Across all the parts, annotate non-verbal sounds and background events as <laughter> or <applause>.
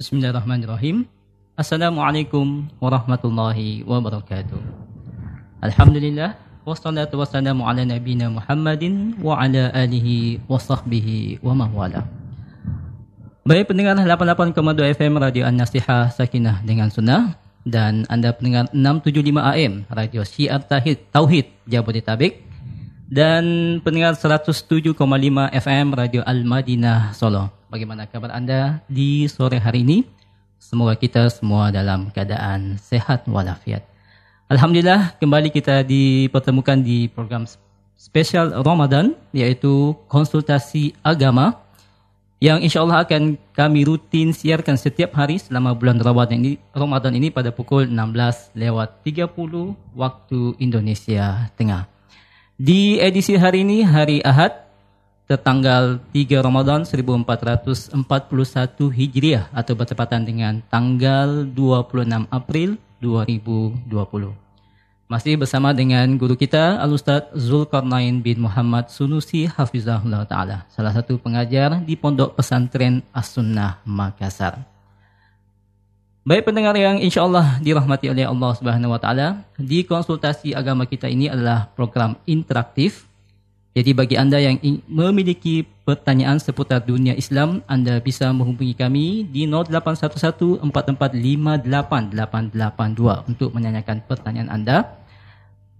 Bismillahirrahmanirrahim. Assalamualaikum warahmatullahi wabarakatuh. Alhamdulillah wassalatu wassalamu ala nabiyina Muhammadin wa ala alihi wa sahbihi wa mawala. Baik pendengar 88,2 FM Radio An-Nasihah Sakinah dengan Sunnah dan anda pendengar 675 AM Radio Syiar Tauhid Jabodetabek dan pendengar 107,5 FM Radio Al-Madinah Solo. Bagaimana kabar Anda di sore hari ini? Semoga kita semua dalam keadaan sehat walafiat. Alhamdulillah kembali kita dipertemukan di program spesial Ramadan yaitu konsultasi agama yang insya Allah akan kami rutin siarkan setiap hari selama bulan Ramadan ini, Ramadan ini pada pukul 16 lewat 30 waktu Indonesia Tengah. Di edisi hari ini, hari Ahad, tertanggal 3 Ramadan 1441 Hijriah atau bertepatan dengan tanggal 26 April 2020. Masih bersama dengan guru kita Al-Ustaz Zulkarnain bin Muhammad Sunusi Hafizahullah Ta'ala. Salah satu pengajar di Pondok Pesantren As-Sunnah Makassar. Baik pendengar yang insya Allah dirahmati oleh Allah Subhanahu Wa Taala, di konsultasi agama kita ini adalah program interaktif. Jadi bagi anda yang memiliki pertanyaan seputar dunia Islam, anda bisa menghubungi kami di 0811 untuk menanyakan pertanyaan anda.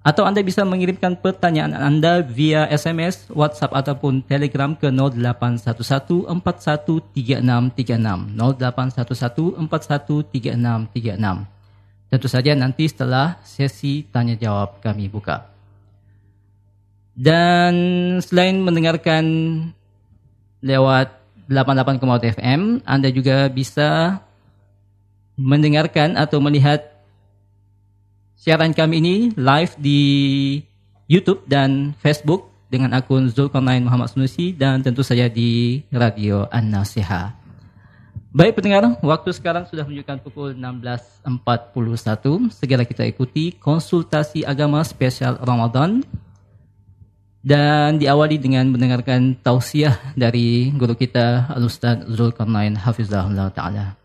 Atau Anda bisa mengirimkan pertanyaan Anda via SMS, WhatsApp ataupun Telegram ke 0811413636. 0811413636. Tentu saja nanti setelah sesi tanya jawab kami buka. Dan selain mendengarkan lewat 88,4 FM, Anda juga bisa mendengarkan atau melihat Siaran kami ini live di YouTube dan Facebook dengan akun Zulkarnain Muhammad Sunusi dan tentu saja di Radio An-Nasiha. Baik pendengar, waktu sekarang sudah menunjukkan pukul 16.41. Segera kita ikuti konsultasi agama spesial Ramadan dan diawali dengan mendengarkan tausiah dari guru kita Al-Ustaz Zulkarnain Hafizahullah Ta'ala.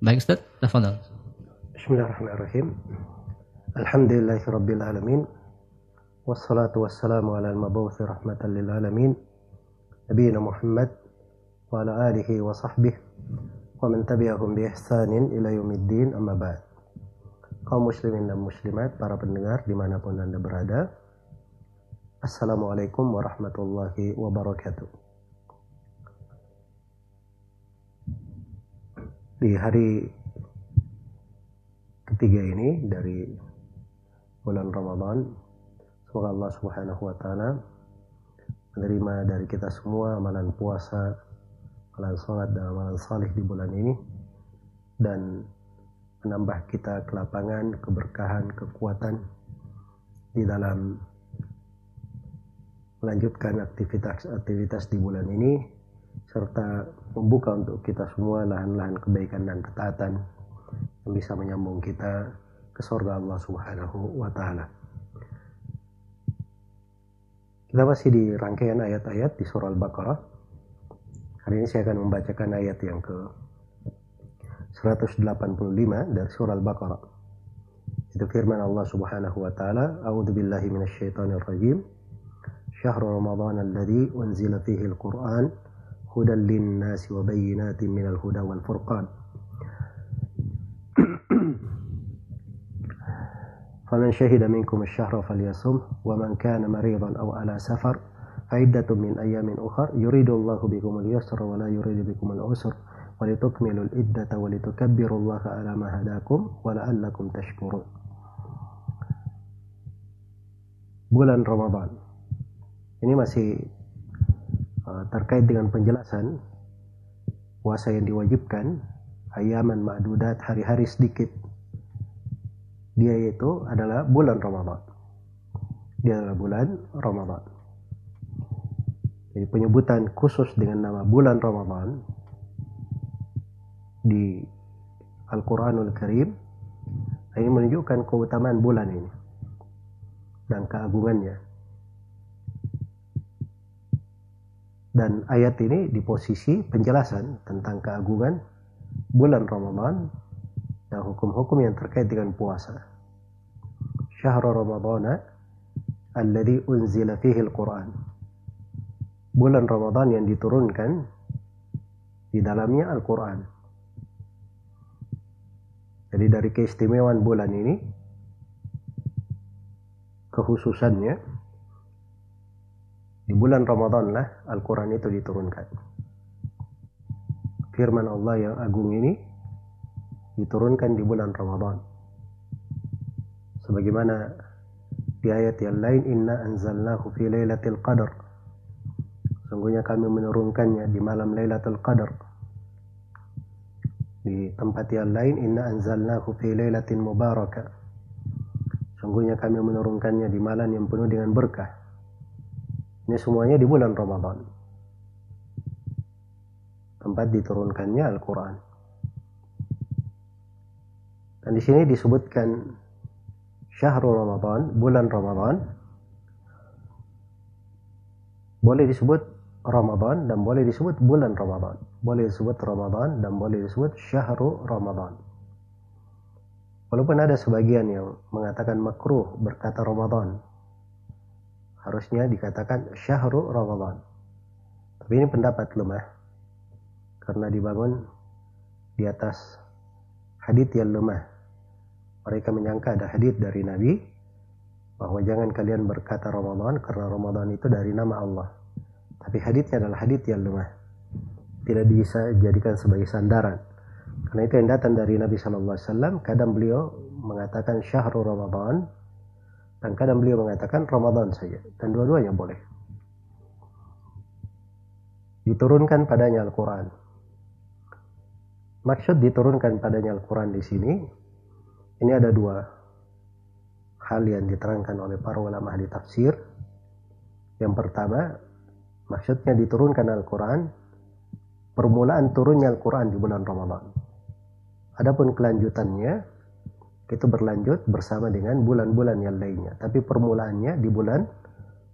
Baik Ustaz, tafadhal. Bismillahirrahmanirrahim. Alhamdulillahi Rabbil Alamin. Wassalatu wassalamu ala al-mabuthi rahmatan lil alamin. Nabiina Muhammad Wa ala alihi wa sahbihi Wa man tabi'ahum bi ihsanin ila yaumiddin amma ba'd. Kaum muslimin dan muslimat, para pendengar di mana pun anda berada Assalamualaikum warahmatullahi wabarakatuh. Di hari ketiga ini dari bulan Ramadan. Semoga Allah Subhanahu wa taala menerima dari kita semua amalan puasa, amalan salat dan amalan salih di bulan ini dan menambah kita kelapangan, keberkahan, kekuatan di dalam melanjutkan aktivitas-aktivitas di bulan ini serta membuka untuk kita semua lahan-lahan kebaikan dan ketaatan yang bisa menyambung kita ke surga Allah Subhanahu wa taala. Kita masih di rangkaian ayat-ayat di surah Al-Baqarah. Hari ini saya akan membacakan ayat yang ke 185 dari surah Al-Baqarah. Itu firman Allah Subhanahu wa taala, "A'udzu billahi minasyaitonir rajim. Syahrul Ramadan alladzi unzila fihi al-Qur'an hudan lin-nasi wa bayyinatin minal huda wal furqan." فمن شهد منكم الشهر فليصم ومن كان مريضا أو على سفر فعدة من أيام أخر يريد الله بكم اليسر ولا يريد بكم العسر ولتكملوا العدة ولتكبروا الله على ما هداكم ولعلكم تشكرون bulan Ramadan ini masih uh, terkait dengan penjelasan puasa yang diwajibkan ayaman ma'dudat hari-hari sedikit dia itu adalah bulan Ramadan. Dia adalah bulan Ramadan. Jadi penyebutan khusus dengan nama bulan Ramadan di Al-Quranul Karim ini menunjukkan keutamaan bulan ini dan keagungannya. Dan ayat ini di posisi penjelasan tentang keagungan bulan Ramadan dan hukum-hukum yang terkait dengan puasa. Syahrul Ramadana alladhi unzila fihi al-Quran. Bulan Ramadan yang diturunkan di dalamnya Al-Quran. Jadi dari keistimewaan bulan ini, kekhususannya, di bulan Ramadan lah Al-Quran itu diturunkan firman Allah yang agung ini diturunkan di bulan Ramadan. Sebagaimana di ayat yang lain inna anzalnahu fi lailatul qadar. Sungguhnya kami menurunkannya di malam Lailatul Qadar. Di tempat yang lain inna anzalnahu fi lailatin mubarakah. Sungguhnya kami menurunkannya di malam yang penuh dengan berkah. Ini semuanya di bulan Ramadan tempat diturunkannya Al-Quran. Dan di sini disebutkan Syahrul Ramadan, bulan Ramadan. Boleh disebut Ramadan dan boleh disebut bulan Ramadan. Boleh disebut Ramadan dan boleh disebut Syahrul Ramadan. Walaupun ada sebagian yang mengatakan makruh berkata Ramadan. Harusnya dikatakan Syahrul Ramadan. Tapi ini pendapat lemah karena dibangun di atas hadith yang lemah. Mereka menyangka ada hadith dari Nabi bahwa jangan kalian berkata Ramadan karena Ramadan itu dari nama Allah. Tapi hadithnya adalah hadith yang lemah. Tidak bisa dijadikan sebagai sandaran. Karena itu yang datang dari Nabi Shallallahu Alaihi Wasallam. Kadang beliau mengatakan syahrul Ramadan dan kadang beliau mengatakan Ramadan saja. Dan dua-duanya boleh. Diturunkan padanya Al-Quran Maksud diturunkan padanya Al-Quran di sini, ini ada dua hal yang diterangkan oleh para ulama ahli tafsir. Yang pertama, maksudnya diturunkan Al-Quran, permulaan turunnya Al-Quran di bulan Ramadan. Adapun kelanjutannya, itu berlanjut bersama dengan bulan-bulan yang lainnya. Tapi permulaannya di bulan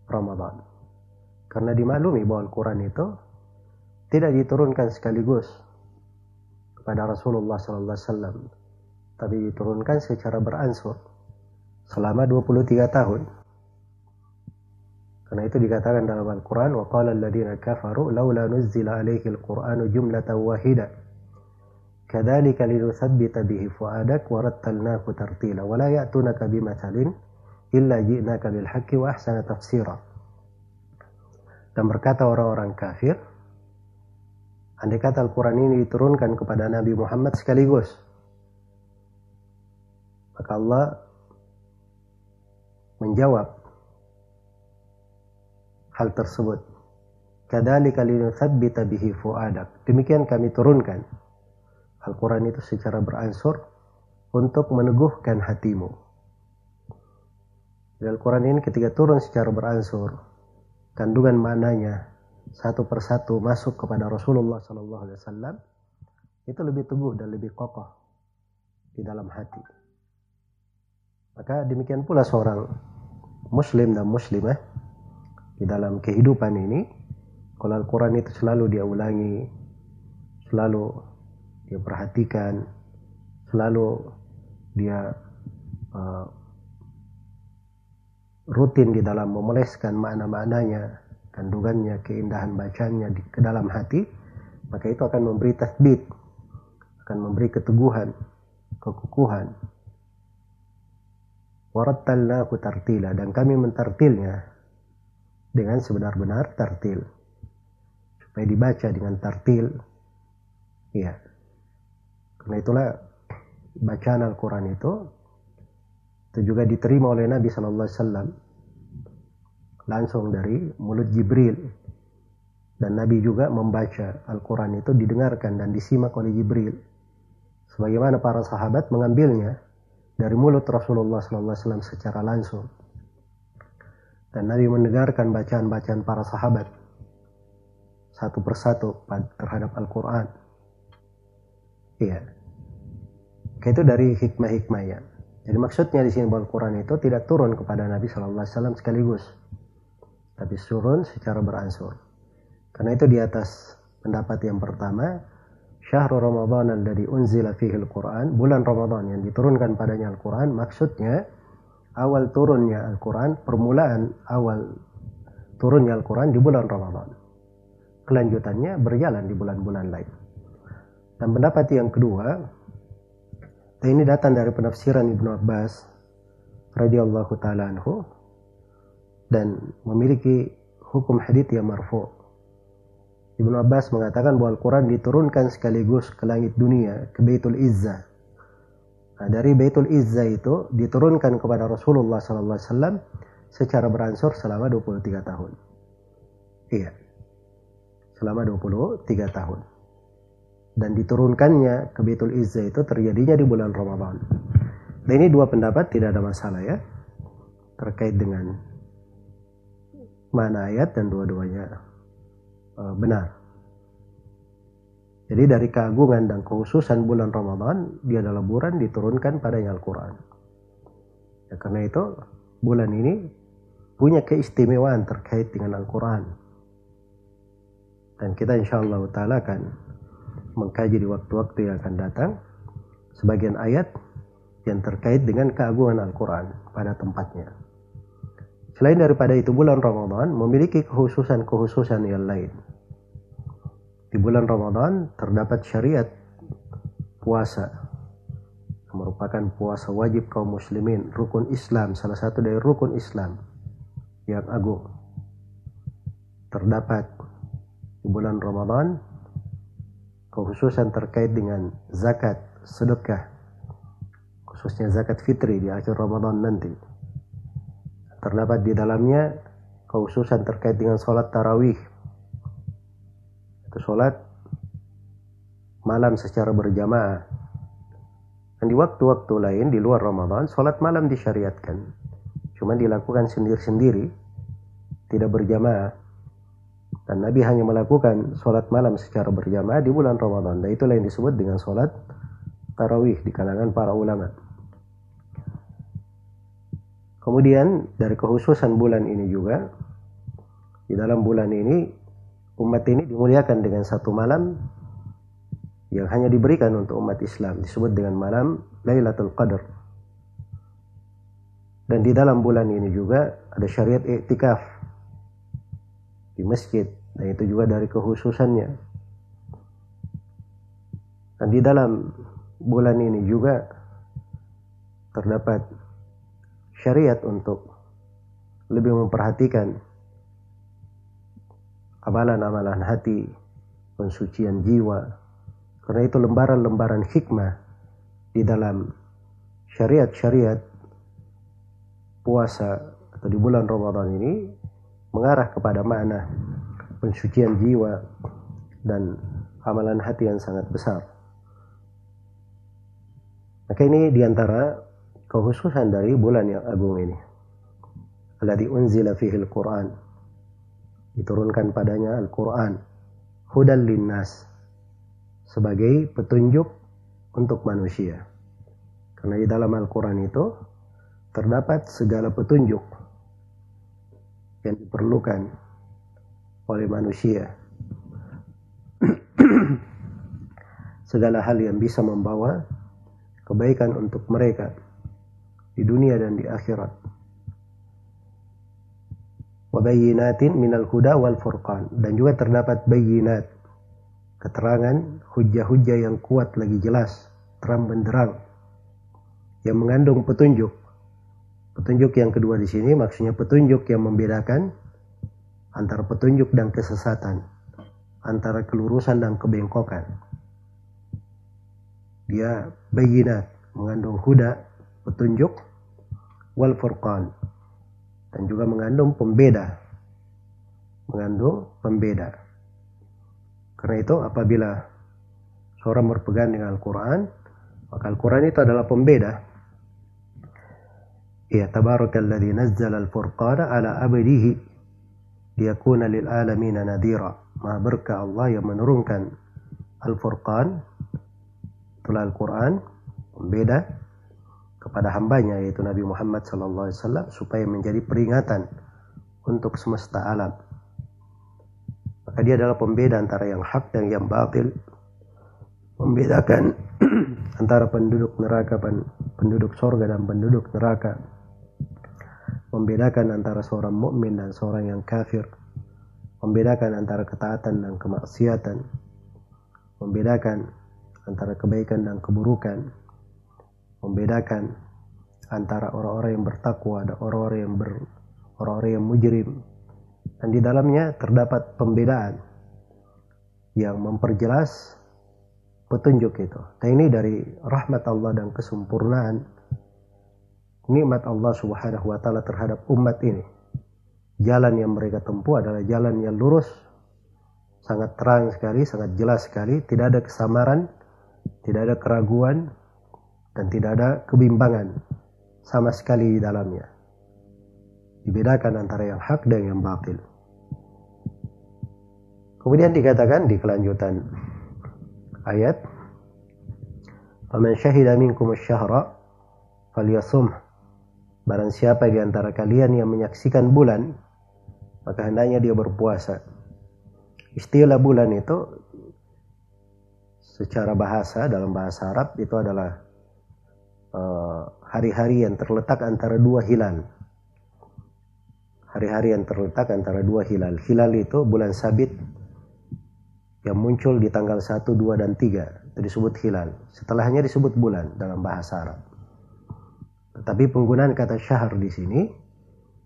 Ramadan. Karena dimaklumi bahwa Al-Quran itu tidak diturunkan sekaligus kepada Rasulullah wasallam tapi diturunkan secara beransur selama 23 tahun karena itu dikatakan dalam Al-Quran laula nuzzila alaihi al-Qur'anu jumlatan wahida kadzalika linuthabbita bihi fuadak wa rattalnahu tartila wa la ya'tunaka bimathalin illa ji'naka bil haqqi wa ahsana tafsira dan berkata orang-orang kafir Andai kata Al-Quran ini diturunkan kepada Nabi Muhammad sekaligus. Maka Allah menjawab hal tersebut. Kadalika linuthabbita bihi fuadak. Demikian kami turunkan Al-Quran itu secara beransur untuk meneguhkan hatimu. Al-Quran ini ketika turun secara beransur, kandungan maknanya satu persatu masuk kepada Rasulullah Wasallam itu lebih teguh dan lebih kokoh di dalam hati. Maka demikian pula seorang muslim dan muslimah di dalam kehidupan ini kalau Al-Quran itu selalu dia ulangi selalu dia perhatikan selalu dia uh, rutin di dalam memoleskan makna-maknanya kandungannya, keindahan bacanya di ke dalam hati, maka itu akan memberi tasbit, akan memberi keteguhan, kekukuhan. Warattalnahu tartila. Dan kami mentartilnya dengan sebenar-benar tartil. Supaya dibaca dengan tartil. Ya karena itulah bacaan Al-Quran itu itu juga diterima oleh Nabi Sallallahu Alaihi Wasallam. Langsung dari mulut Jibril. Dan Nabi juga membaca Al-Quran itu didengarkan dan disimak oleh Jibril. Sebagaimana para sahabat mengambilnya dari mulut Rasulullah SAW secara langsung. Dan Nabi mendengarkan bacaan-bacaan para sahabat satu persatu terhadap Al-Quran. Iya. Itu dari hikmah-hikmahnya. Jadi maksudnya di sini bahwa Al-Quran itu tidak turun kepada Nabi SAW sekaligus tapi turun secara beransur. Karena itu di atas pendapat yang pertama, syahrul Ramadan alladhi unzila fihi al-Quran, bulan Ramadan yang diturunkan padanya Al-Quran, maksudnya awal turunnya Al-Quran, permulaan awal turunnya Al-Quran di bulan Ramadan. Kelanjutannya berjalan di bulan-bulan lain. Dan pendapat yang kedua, ini datang dari penafsiran Ibnu Abbas radhiyallahu taala anhu dan memiliki hukum hadits yang marfu' Ibnu Abbas mengatakan bahwa Al-Quran diturunkan sekaligus ke langit dunia, ke Baitul Izzah. Nah, dari Baitul Izzah itu diturunkan kepada Rasulullah SAW secara beransur selama 23 tahun. Iya. Selama 23 tahun. Dan diturunkannya ke Baitul Izzah itu terjadinya di bulan Ramadan. Dan ini dua pendapat tidak ada masalah ya. Terkait dengan mana ayat dan dua-duanya Eh, benar. Jadi dari keagungan dan khususan bulan Ramadan, dia adalah bulan diturunkan pada Al-Quran. Ya, karena itu bulan ini punya keistimewaan terkait dengan Al-Quran. Dan kita insya Allah ta'ala akan mengkaji di waktu-waktu yang akan datang sebagian ayat yang terkait dengan keagungan Al-Quran pada tempatnya. Selain daripada itu bulan Ramadan memiliki kekhususan-kekhususan yang lain. Di bulan Ramadan terdapat syariat puasa yang merupakan puasa wajib kaum muslimin, rukun Islam, salah satu dari rukun Islam yang agung. Terdapat di bulan Ramadan kekhususan terkait dengan zakat, sedekah, khususnya zakat fitri di akhir Ramadan nanti. Terdapat di dalamnya kekhususan terkait dengan sholat tarawih itu sholat malam secara berjamaah. Dan di waktu-waktu lain di luar Ramadan, sholat malam disyariatkan. Cuma dilakukan sendiri-sendiri, tidak berjamaah. Dan Nabi hanya melakukan sholat malam secara berjamaah di bulan Ramadan. Dan itulah yang disebut dengan sholat tarawih di kalangan para ulama. Kemudian dari kekhususan bulan ini juga, di dalam bulan ini umat ini dimuliakan dengan satu malam yang hanya diberikan untuk umat Islam disebut dengan malam Lailatul Qadar. Dan di dalam bulan ini juga ada syariat iktikaf di masjid dan itu juga dari kekhususannya. Dan di dalam bulan ini juga terdapat syariat untuk lebih memperhatikan amalan-amalan hati, pensucian jiwa. Karena itu lembaran-lembaran hikmah di dalam syariat-syariat puasa atau di bulan Ramadan ini mengarah kepada makna pensucian jiwa dan amalan hati yang sangat besar. Maka ini di antara kekhususan dari bulan yang agung ini. Alladhi unzila fihi al-Quran. Diturunkan padanya Al-Quran. Hudal linnas. Sebagai petunjuk untuk manusia. Karena di dalam Al-Quran itu terdapat segala petunjuk yang diperlukan oleh manusia. <clears throat> Segala hal yang bisa membawa kebaikan untuk mereka di dunia dan di akhirat. Wabayinatin minal huda wal furqan. Dan juga terdapat bayinat keterangan hujah-hujah yang kuat lagi jelas terang benderang yang mengandung petunjuk. Petunjuk yang kedua di sini maksudnya petunjuk yang membedakan antara petunjuk dan kesesatan antara kelurusan dan kebengkokan. Dia bayinat mengandung huda petunjuk wal furqan. Dan juga mengandung pembeda. Mengandung pembeda. Karena itu apabila seorang berpegang dengan Al-Quran maka Al-Quran itu adalah pembeda. Ya tabarakalladzi nazzala al-furqana ala abdihi liyakuna lil alamin nadira maha berkah Allah yang menurunkan Al-Furqan. Itulah Al-Quran pembeda kepada hambanya yaitu Nabi Muhammad SAW supaya menjadi peringatan untuk semesta alam. Maka dia adalah pembeda antara yang hak dan yang batil. membedakan <clears throat> antara penduduk neraka penduduk sorga dan penduduk neraka membedakan antara seorang mukmin dan seorang yang kafir membedakan antara ketaatan dan kemaksiatan membedakan antara kebaikan dan keburukan membedakan antara orang-orang yang bertakwa dan orang-orang yang ber orang-orang yang mujrim dan di dalamnya terdapat pembedaan yang memperjelas petunjuk itu. Dan ini dari rahmat Allah dan kesempurnaan nikmat Allah Subhanahu wa taala terhadap umat ini. Jalan yang mereka tempuh adalah jalan yang lurus, sangat terang sekali, sangat jelas sekali, tidak ada kesamaran, tidak ada keraguan, dan tidak ada kebimbangan sama sekali di dalamnya. Dibedakan antara yang hak dan yang batil. Kemudian dikatakan di kelanjutan ayat Faman syahida minkum syahra falyasum Barang siapa di antara kalian yang menyaksikan bulan maka hendaknya dia berpuasa. Istilah bulan itu secara bahasa dalam bahasa Arab itu adalah hari-hari uh, yang terletak antara dua hilal. Hari-hari yang terletak antara dua hilal. Hilal itu bulan sabit yang muncul di tanggal 1, 2, dan 3 itu disebut hilal. Setelahnya disebut bulan dalam bahasa Arab. Tetapi penggunaan kata syahr di sini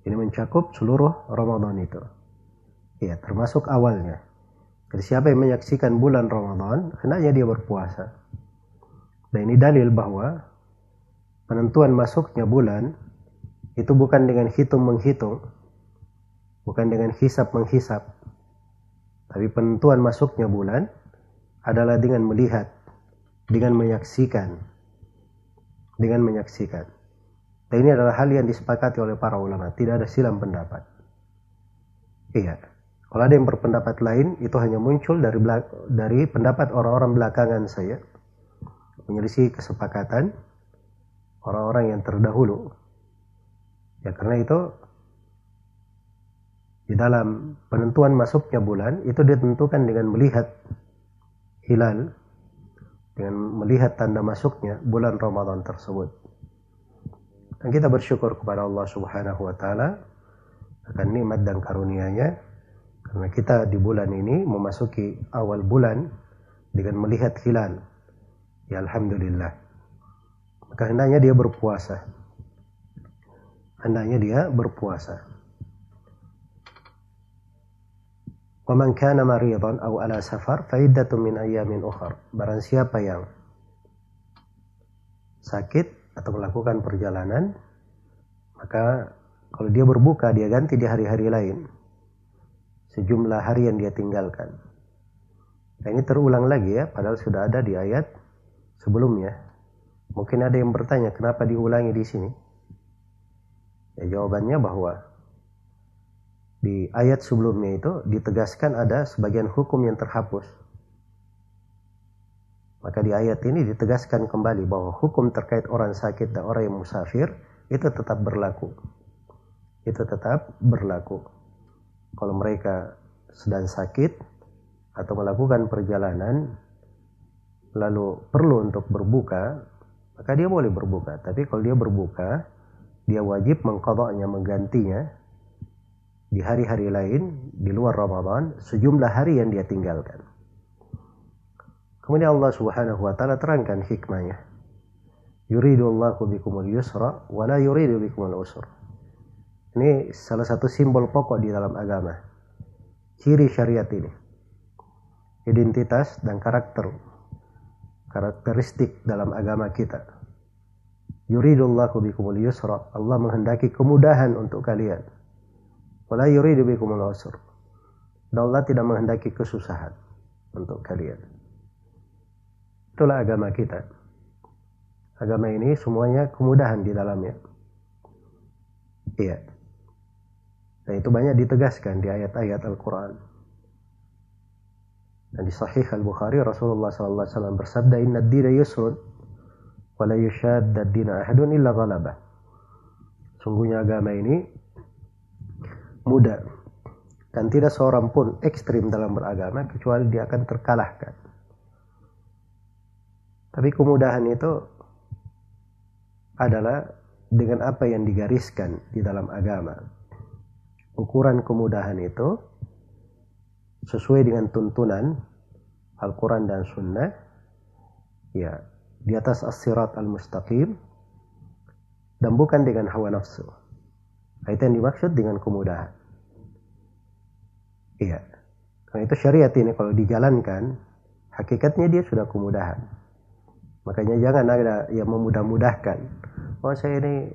ini mencakup seluruh Ramadan itu. Ya termasuk awalnya. Jadi siapa yang menyaksikan bulan Ramadan hendaknya dia berpuasa. Dan ini dalil bahwa penentuan masuknya bulan itu bukan dengan hitung menghitung bukan dengan hisap menghisap tapi penentuan masuknya bulan adalah dengan melihat, dengan menyaksikan, dengan menyaksikan. Dan ini adalah hal yang disepakati oleh para ulama, tidak ada silam pendapat. Iya. Kalau ada yang berpendapat lain, itu hanya muncul dari dari pendapat orang-orang belakangan saya. Menyelisih kesepakatan orang-orang yang terdahulu. Ya karena itu di dalam penentuan masuknya bulan itu ditentukan dengan melihat hilal dengan melihat tanda masuknya bulan Ramadan tersebut. Dan kita bersyukur kepada Allah Subhanahu wa taala akan nikmat dan karunia-Nya karena kita di bulan ini memasuki awal bulan dengan melihat hilal. Ya alhamdulillah Maka hendaknya dia berpuasa. Hendaknya dia berpuasa. وَمَنْ كَانَ مَرِيضًا أَوْ عَلَى سَفَرٍ فَعِدَّةٌ مِنْ أَيَّامٍ أُخَرٍ Barang siapa yang sakit atau melakukan perjalanan, maka kalau dia berbuka, dia ganti di hari-hari lain. Sejumlah hari yang dia tinggalkan. Nah ini terulang lagi ya, padahal sudah ada di ayat sebelumnya. Mungkin ada yang bertanya, kenapa diulangi di sini? Ya jawabannya bahwa di ayat sebelumnya itu ditegaskan ada sebagian hukum yang terhapus. Maka di ayat ini ditegaskan kembali bahwa hukum terkait orang sakit dan orang yang musafir itu tetap berlaku. Itu tetap berlaku. Kalau mereka sedang sakit atau melakukan perjalanan lalu perlu untuk berbuka, maka dia boleh berbuka. Tapi kalau dia berbuka, dia wajib mengkodoknya, menggantinya di hari-hari lain di luar Ramadan sejumlah hari yang dia tinggalkan. Kemudian Allah Subhanahu wa taala terangkan hikmahnya. Yuridu Allahu bikumul yusra wa la yuridu bikumul usra. Ini salah satu simbol pokok di dalam agama. Ciri syariat ini. Identitas dan karakter karakteristik dalam agama kita. Yuridullahu bikumul yusra. Allah menghendaki kemudahan untuk kalian Wala yuridu bikumul usur. Dan Allah tidak menghendaki kesusahan untuk kalian. Itulah agama kita. Agama ini semuanya kemudahan di dalamnya. Iya. Dan itu banyak ditegaskan di ayat-ayat Al-Quran. Dan di Sahih Al-Bukhari Rasulullah SAW bersabda Inna dina yusrun Wala yushadda dina ahadun illa ghalabah Sungguhnya agama ini muda dan tidak seorang pun ekstrim dalam beragama kecuali dia akan terkalahkan. Tapi kemudahan itu adalah dengan apa yang digariskan di dalam agama. Ukuran kemudahan itu sesuai dengan tuntunan Al-Quran dan Sunnah, ya di atas as-sirat al-mustaqim, dan bukan dengan hawa nafsu. Nah, itu yang dimaksud dengan kemudahan. Iya. Karena itu syariat ini kalau dijalankan, hakikatnya dia sudah kemudahan. Makanya jangan ada yang memudah-mudahkan. Oh saya ini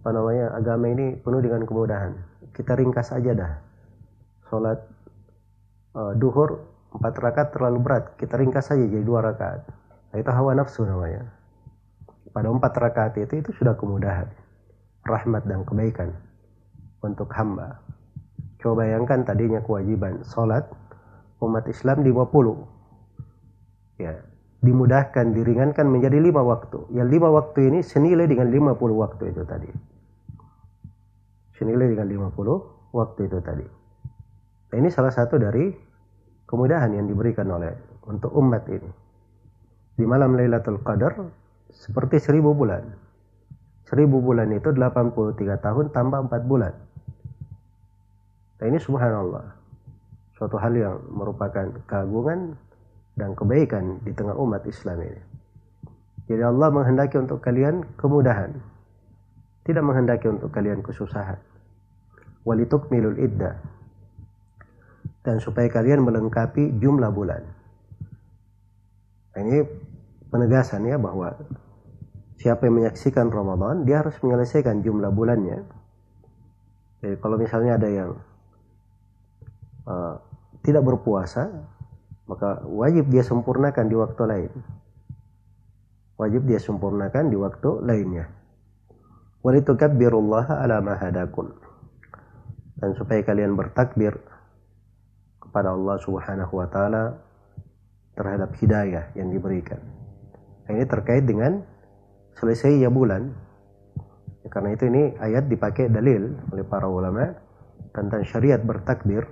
apa namanya agama ini penuh dengan kemudahan. Kita ringkas aja dah. Sholat uh, duhur empat rakaat terlalu berat. Kita ringkas saja jadi dua rakaat. Nah, itu hawa nafsu namanya. Pada empat rakaat itu itu sudah kemudahan, rahmat dan kebaikan untuk hamba. Coba bayangkan tadinya kewajiban sholat umat Islam 50. Ya, dimudahkan, diringankan menjadi lima waktu. Yang lima waktu ini senilai dengan 50 waktu itu tadi. Senilai dengan 50 waktu itu tadi. Nah, ini salah satu dari kemudahan yang diberikan oleh untuk umat ini. Di malam Lailatul Qadar seperti seribu bulan. Seribu bulan itu 83 tahun tambah 4 bulan. Nah ini subhanallah. Suatu hal yang merupakan keagungan dan kebaikan di tengah umat Islam ini. Jadi Allah menghendaki untuk kalian kemudahan. Tidak menghendaki untuk kalian kesusahan. Walitukmilul iddah. Dan supaya kalian melengkapi jumlah bulan. Nah, ini penegasan ya bahwa siapa yang menyaksikan Ramadan dia harus menyelesaikan jumlah bulannya. Jadi kalau misalnya ada yang uh, tidak berpuasa maka wajib dia sempurnakan di waktu lain. Wajib dia sempurnakan di waktu lainnya. Walitukabbirullaha ala ma hadakum. Dan supaya kalian bertakbir kepada Allah Subhanahu wa taala terhadap hidayah yang diberikan. Ini terkait dengan selesai ya bulan. Ya, karena itu ini ayat dipakai dalil oleh para ulama tentang syariat bertakbir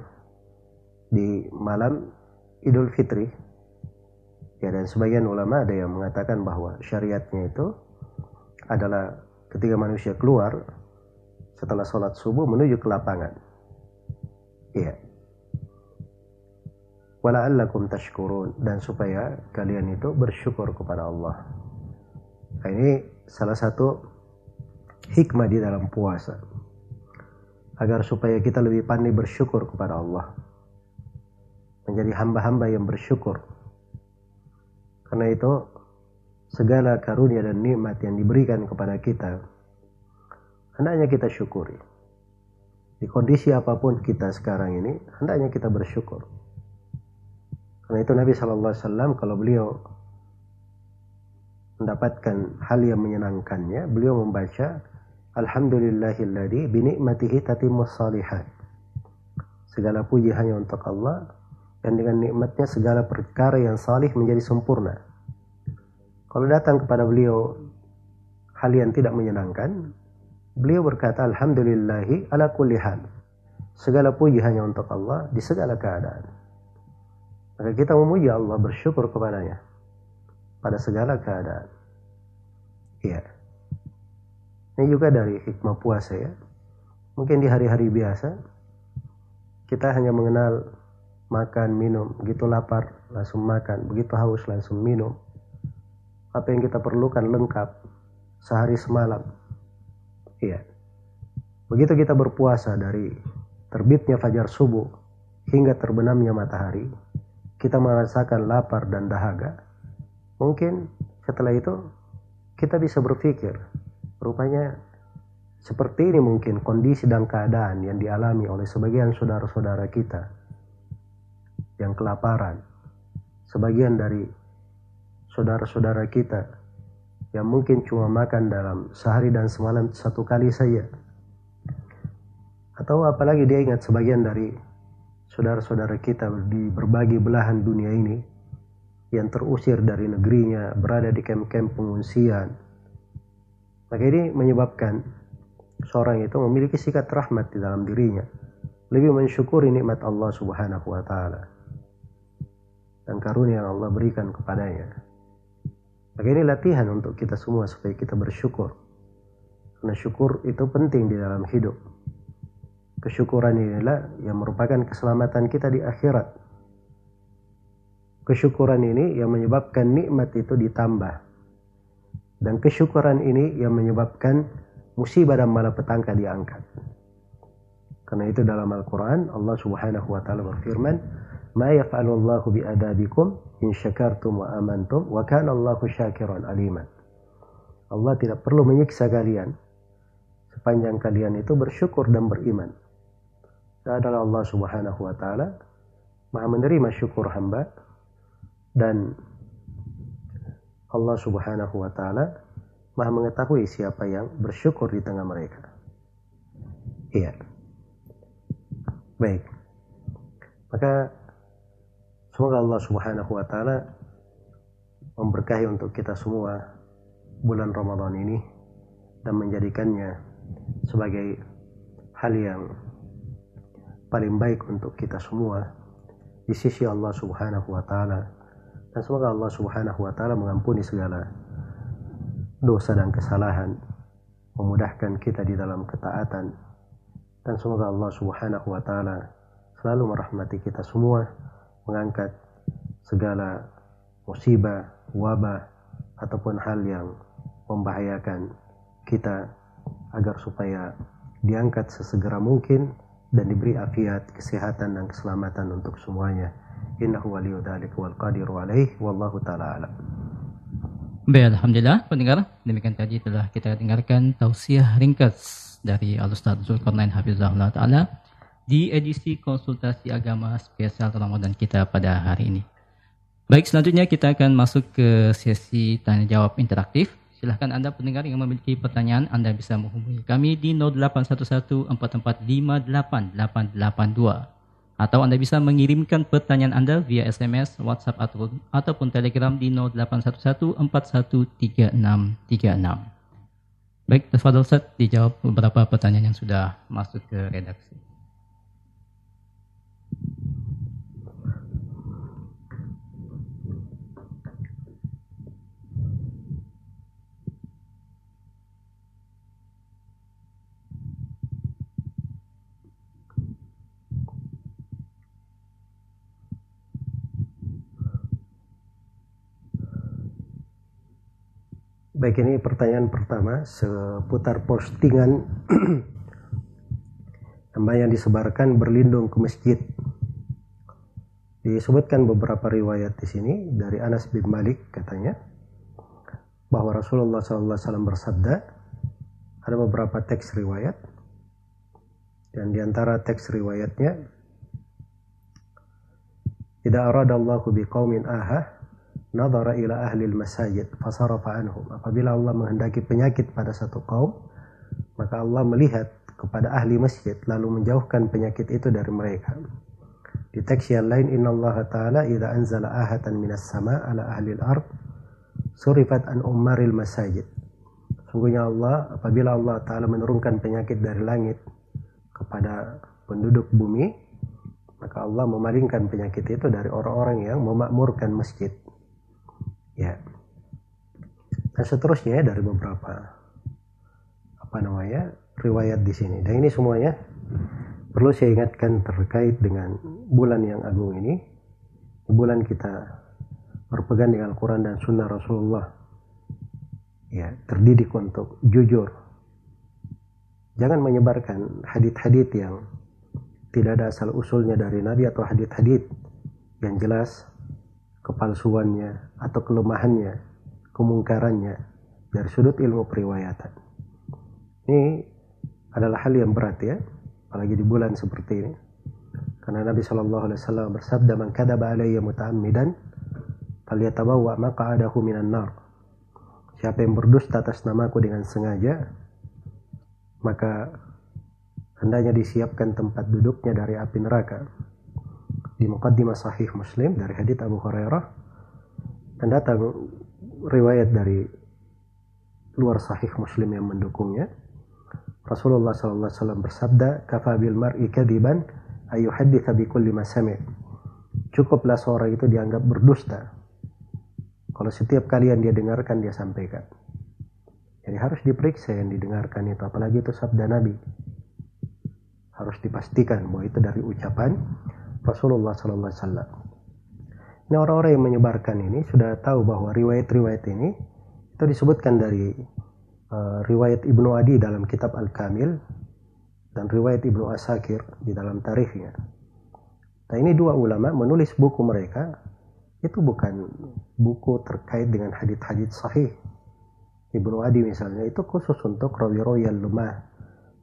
di malam Idul Fitri. Ya dan sebagian ulama ada yang mengatakan bahwa syariatnya itu adalah ketika manusia keluar setelah sholat subuh menuju ke lapangan. Iya. Wala'allakum tashkurun dan supaya kalian itu bersyukur kepada Allah. Nah, ini salah satu hikmah di dalam puasa. Agar supaya kita lebih pandai bersyukur kepada Allah menjadi hamba-hamba yang bersyukur. Karena itu segala karunia dan nikmat yang diberikan kepada kita hendaknya kita syukuri. Di kondisi apa pun kita sekarang ini hendaknya kita bersyukur. Karena itu Nabi Shallallahu Alaihi Wasallam kalau beliau mendapatkan hal yang menyenangkannya, beliau membaca Alhamdulillahilladzi binikmatihi tatimmus salihat. Segala puji hanya untuk Allah dan dengan nikmatnya segala perkara yang salih menjadi sempurna. Kalau datang kepada beliau hal yang tidak menyenangkan, beliau berkata alhamdulillahi ala kulli hal. Segala puji hanya untuk Allah di segala keadaan. Maka kita memuji Allah bersyukur kepadanya pada segala keadaan. Iya. Ini juga dari hikmah puasa ya. Mungkin di hari-hari biasa kita hanya mengenal makan, minum. Begitu lapar, langsung makan. Begitu haus, langsung minum. Apa yang kita perlukan lengkap. Sehari semalam. Iya. Begitu kita berpuasa dari terbitnya fajar subuh hingga terbenamnya matahari, kita merasakan lapar dan dahaga. Mungkin setelah itu kita bisa berpikir, rupanya seperti ini mungkin kondisi dan keadaan yang dialami oleh sebagian saudara-saudara kita yang kelaparan. Sebagian dari saudara-saudara kita yang mungkin cuma makan dalam sehari dan semalam satu kali saja. Atau apalagi dia ingat sebagian dari saudara-saudara kita di berbagai belahan dunia ini yang terusir dari negerinya, berada di kem-kem pengungsian. Maka ini menyebabkan seorang itu memiliki sikap rahmat di dalam dirinya. Lebih mensyukuri nikmat Allah subhanahu wa ta'ala dan karunia yang Allah berikan kepadanya. Maka ini latihan untuk kita semua supaya kita bersyukur. Karena syukur itu penting di dalam hidup. Kesyukuran inilah yang merupakan keselamatan kita di akhirat. Kesyukuran ini yang menyebabkan nikmat itu ditambah. Dan kesyukuran ini yang menyebabkan musibah dan malapetaka diangkat. Karena itu dalam Al-Quran Allah subhanahu wa ta'ala berfirman Ma yaf'alu Allahu bi'adabikum in syakartum wa amantum wa kana Allahu syakiran aliman. Allah tidak perlu menyiksa kalian sepanjang kalian itu bersyukur dan beriman. Adalah Allah Subhanahu wa taala Maha menerima syukur hamba dan Allah Subhanahu wa taala Maha mengetahui siapa yang bersyukur di tengah mereka. Iya. Baik. Maka semoga Allah Subhanahu wa taala memberkahi untuk kita semua bulan Ramadan ini dan menjadikannya sebagai hal yang paling baik untuk kita semua di sisi Allah Subhanahu wa taala. Dan semoga Allah Subhanahu wa taala mengampuni segala dosa dan kesalahan memudahkan kita di dalam ketaatan. Dan semoga Allah Subhanahu wa taala selalu merahmati kita semua mengangkat segala musibah, wabah ataupun hal yang membahayakan kita agar supaya diangkat sesegera mungkin dan diberi afiat, kesehatan dan keselamatan untuk semuanya. Innahu waliyu dzalik wal qadiru alaih wallahu taala alam. Baik, Alhamdulillah pendengar, demikian tadi telah kita dengarkan tausiah ringkas dari Al-Ustaz Zulkarnain Hafizahullah Ta'ala di edisi konsultasi agama spesial Ramadan kita pada hari ini. Baik, selanjutnya kita akan masuk ke sesi tanya jawab interaktif. Silahkan Anda pendengar yang memiliki pertanyaan, Anda bisa menghubungi kami di 0811445882 atau Anda bisa mengirimkan pertanyaan Anda via SMS, WhatsApp atau, ataupun Telegram di 0811413636. Baik, Tafadol Ustaz dijawab beberapa pertanyaan yang sudah masuk ke redaksi. Baik ini pertanyaan pertama seputar postingan <clears throat> nama yang disebarkan berlindung ke masjid. Disebutkan beberapa riwayat di sini dari Anas bin Malik katanya bahwa Rasulullah SAW bersabda ada beberapa teks riwayat dan di antara teks riwayatnya tidak aradallahu biqaumin ahah nadara ila ahli masajid fasarafa anhum. Apabila Allah menghendaki penyakit pada satu kaum maka Allah melihat kepada ahli masjid lalu menjauhkan penyakit itu dari mereka. Di teks yang lain inna Allah ta'ala idza anzala ahatan minas sama ala ahli al-ard surifat an ummaril masajid. Sungguhnya Allah apabila Allah ta'ala menurunkan penyakit dari langit kepada penduduk bumi maka Allah memalingkan penyakit itu dari orang-orang yang memakmurkan masjid ya. Dan seterusnya dari beberapa apa namanya riwayat di sini. Dan ini semuanya perlu saya ingatkan terkait dengan bulan yang agung ini. Bulan kita berpegang dengan Al-Quran dan Sunnah Rasulullah. Ya terdidik untuk jujur. Jangan menyebarkan hadit-hadit yang tidak ada asal usulnya dari Nabi atau hadit-hadit yang jelas kepalsuannya atau kelemahannya, kemungkarannya dari sudut ilmu periwayatan. Ini adalah hal yang berat ya, apalagi di bulan seperti ini. Karena Nabi Shallallahu Alaihi Wasallam bersabda, "Man kadaba alayya muta'ammidan, falyatabawwa maq'adahu minan nar." Siapa yang berdusta atas namaku dengan sengaja, maka hendaknya disiapkan tempat duduknya dari api neraka di Muqaddimah Sahih Muslim dari hadits Abu Hurairah dan datang riwayat dari luar Sahih Muslim yang mendukungnya. Rasulullah SAW bersabda, "Kafa bil mar'i kadiban ayu haditha bi kulli ma Cukuplah seorang itu dianggap berdusta kalau setiap kali yang dia dengarkan dia sampaikan. Jadi harus diperiksa yang didengarkan itu, apalagi itu sabda Nabi. Harus dipastikan bahwa itu dari ucapan Rasulullah Sallallahu. Ini orang-orang yang menyebarkan ini sudah tahu bahwa riwayat-riwayat ini itu disebutkan dari uh, riwayat Ibnu Adi dalam kitab Al-Kamil dan riwayat Ibnu Asakir di dalam tarikhnya. Nah ini dua ulama menulis buku mereka itu bukan buku terkait dengan hadith-hadith sahih. Ibnu Adi misalnya itu khusus untuk rawi-rawi yang lemah,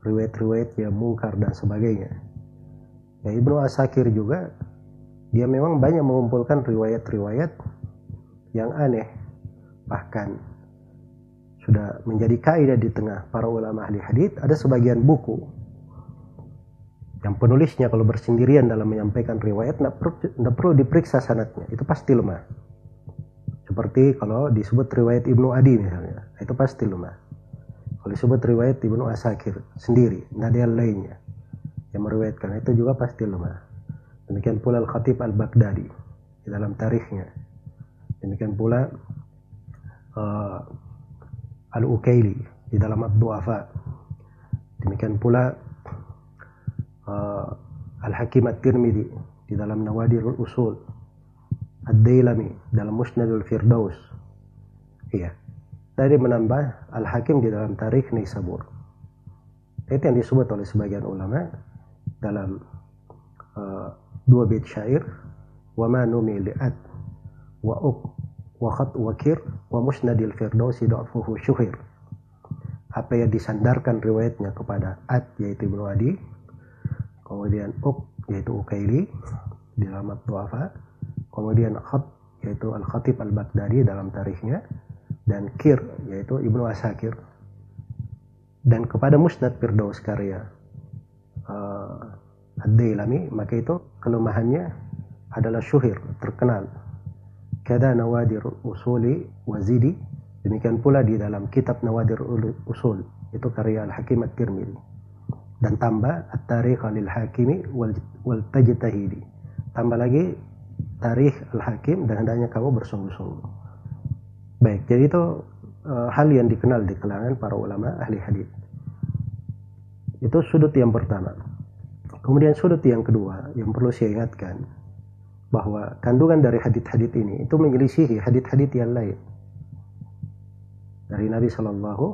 riwayat-riwayat yang mungkar dan sebagainya. Ya, Ibnu Asakir juga dia memang banyak mengumpulkan riwayat-riwayat yang aneh, bahkan sudah menjadi kaidah di tengah para ulama ahli hadith. Ada sebagian buku yang penulisnya kalau bersendirian dalam menyampaikan riwayat tidak perlu, perlu diperiksa sanatnya. Itu pasti lemah. Seperti kalau disebut riwayat Ibnu Adi misalnya itu pasti lemah. Kalau disebut riwayat Ibnu Asakir sendiri tidak ada yang lainnya yang meriwayatkan. Itu juga pasti lemah demikian pula Al-Khatib Al-Baghdadi di dalam tarikhnya. Demikian pula uh, Al-Ukaili di dalam Ad-Du'afa. Demikian pula uh, Al-Hakim At-Tirmidzi di dalam Nawadirul Usul. Ad-Dailami dalam Musnadul Firdaus. Iya. Tadi menambah Al-Hakim di dalam Tarikh Nisabur. Itu yang disebut oleh sebagian ulama dalam uh, dua bait syair. Wa ma numi li'at wa uq wa khat wakir wa musnadil firdausi da'fuhu syuhir. Apa yang disandarkan riwayatnya kepada Ad yaitu Ibnu Adi kemudian Uk yaitu Ukaili di dalam Tuafa, kemudian Khat yaitu Al-Khatib Al-Baghdadi dalam tarikhnya dan Kir yaitu Ibnu Asakir. Dan kepada Musnad Firdaus karya uh, Ad-Dailami maka itu kelemahannya adalah syuhir terkenal. Kada nawadir usuli wazidi demikian pula di dalam kitab nawadir usul. Itu karya Al-Hakim At-Tirmidzi dan tambah at-tarikh lil hakimi wal, wal tajtahidi. Tambah lagi tarikh al-hakim dan hendaknya kamu bersungguh-sungguh. Baik jadi itu uh, hal yang dikenal di kalangan para ulama ahli hadis itu sudut yang pertama. Kemudian sudut yang kedua yang perlu saya ingatkan bahwa kandungan dari hadit-hadit ini itu menyelisihi hadit-hadit yang lain. Dari Nabi Shallallahu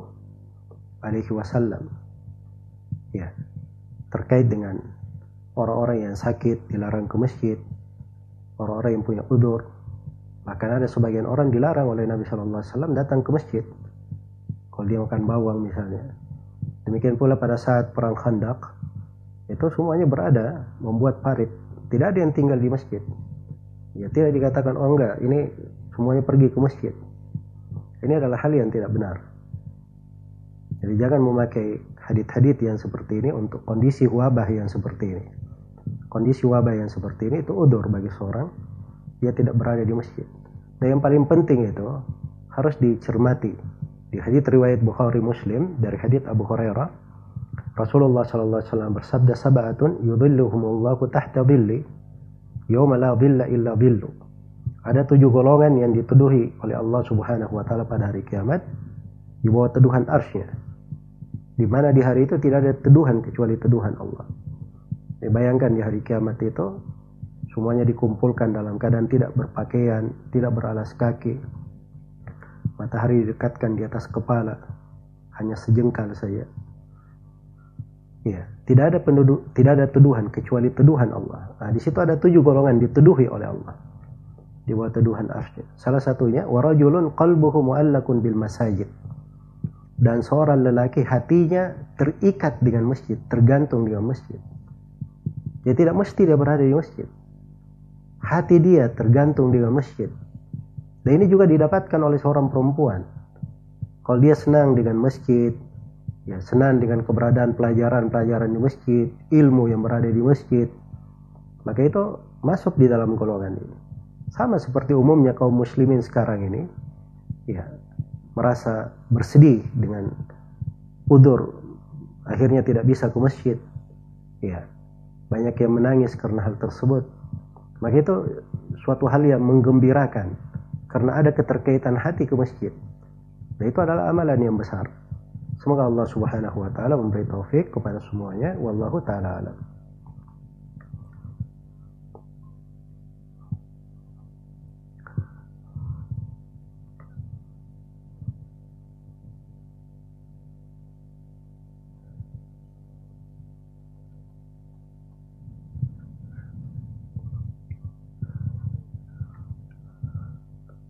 Alaihi Wasallam. Ya terkait dengan orang-orang yang sakit dilarang ke masjid orang-orang yang punya udur. Bahkan ada sebagian orang dilarang oleh Nabi Shallallahu Alaihi Wasallam datang ke masjid. Kalau dia makan bawang misalnya demikian pula pada saat perang khandak itu semuanya berada membuat parit tidak ada yang tinggal di masjid ya tidak dikatakan oh enggak ini semuanya pergi ke masjid ini adalah hal yang tidak benar jadi jangan memakai hadit-hadit yang seperti ini untuk kondisi wabah yang seperti ini. Kondisi wabah yang seperti ini itu udur bagi seorang dia tidak berada di masjid. Dan yang paling penting itu harus dicermati. Di hadits riwayat Bukhari Muslim dari hadits Abu Hurairah Rasulullah sallallahu alaihi wasallam bersabda sab'atun yudhilluhumullahu tahta dhilli yauma la dhilla illa dhillu. Ada tujuh golongan yang dituduhi oleh Allah Subhanahu wa taala pada hari kiamat di bawah teduhan arsy di mana di hari itu tidak ada teduhan kecuali teduhan Allah. Ya, bayangkan di hari kiamat itu semuanya dikumpulkan dalam keadaan tidak berpakaian, tidak beralas kaki. Matahari didekatkan di atas kepala, hanya sejengkal saja. Ya, tidak ada penduduk, tidak ada teduhan kecuali teduhan Allah. Nah, di situ ada tujuh golongan diteduhi oleh Allah di bawah teduhan arsy. Salah satunya warajulun qalbuhu mu'allakun bil masajid dan seorang lelaki hatinya terikat dengan masjid, tergantung dengan masjid. Dia tidak mesti dia berada di masjid. Hati dia tergantung dengan masjid. Dan ini juga didapatkan oleh seorang perempuan. Kalau dia senang dengan masjid, ya senang dengan keberadaan pelajaran-pelajaran di masjid, ilmu yang berada di masjid, maka itu masuk di dalam golongan ini. Sama seperti umumnya kaum muslimin sekarang ini, ya merasa bersedih dengan udur akhirnya tidak bisa ke masjid ya banyak yang menangis karena hal tersebut maka itu suatu hal yang menggembirakan karena ada keterkaitan hati ke masjid. Nah itu adalah amalan yang besar. Semoga Allah Subhanahu wa taala memberi taufik kepada semuanya. Wallahu taala alam.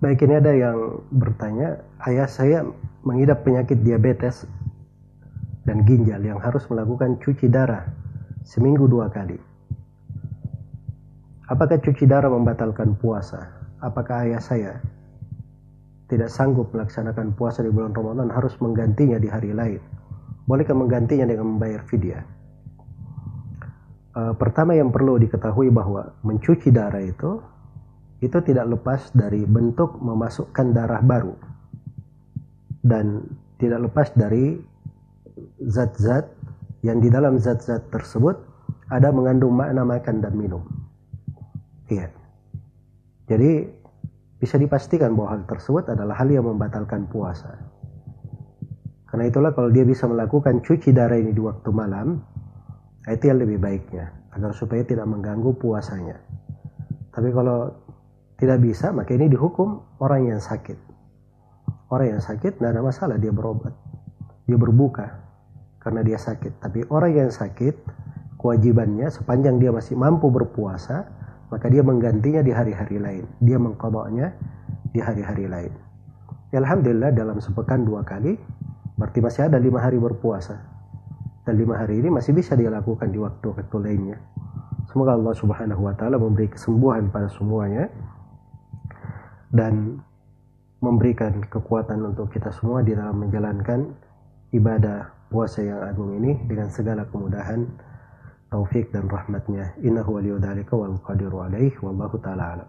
Baik ini ada yang bertanya, ayah saya mengidap penyakit diabetes dan ginjal yang harus melakukan cuci darah seminggu dua kali. Apakah cuci darah membatalkan puasa? Apakah ayah saya tidak sanggup melaksanakan puasa di bulan Ramadan harus menggantinya di hari lain? Bolehkah menggantinya dengan membayar fidyah? Uh, pertama yang perlu diketahui bahwa mencuci darah itu itu tidak lepas dari bentuk memasukkan darah baru dan tidak lepas dari zat-zat yang di dalam zat-zat tersebut ada mengandung makna makan dan minum. Iya. Jadi bisa dipastikan bahwa hal tersebut adalah hal yang membatalkan puasa. Karena itulah kalau dia bisa melakukan cuci darah ini di waktu malam, itu yang lebih baiknya agar supaya tidak mengganggu puasanya. Tapi kalau tidak bisa, maka ini dihukum orang yang sakit. Orang yang sakit tidak ada masalah dia berobat. Dia berbuka karena dia sakit. Tapi orang yang sakit, kewajibannya sepanjang dia masih mampu berpuasa, maka dia menggantinya di hari-hari lain. Dia mengkodoknya di hari-hari lain. Ya, Alhamdulillah dalam sepekan dua kali, berarti masih ada lima hari berpuasa. Dan lima hari ini masih bisa dia lakukan di waktu-waktu lainnya. Semoga Allah Subhanahu wa Ta'ala memberi kesembuhan pada semuanya dan memberikan kekuatan untuk kita semua di dalam menjalankan ibadah puasa yang agung ini dengan segala kemudahan taufik dan rahmatnya. Innahu waliyudzalika wal qadiru alaih wallahu taala alam.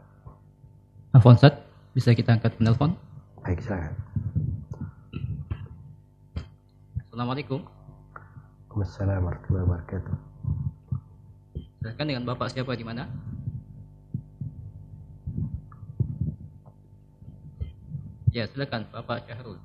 Afwan bisa kita angkat penelpon? Baik silakan. Assalamualaikum. Waalaikumsalam warahmatullahi wabarakatuh. Silakan dengan Bapak siapa di mana? Ya, silakan Bapak Syahrul.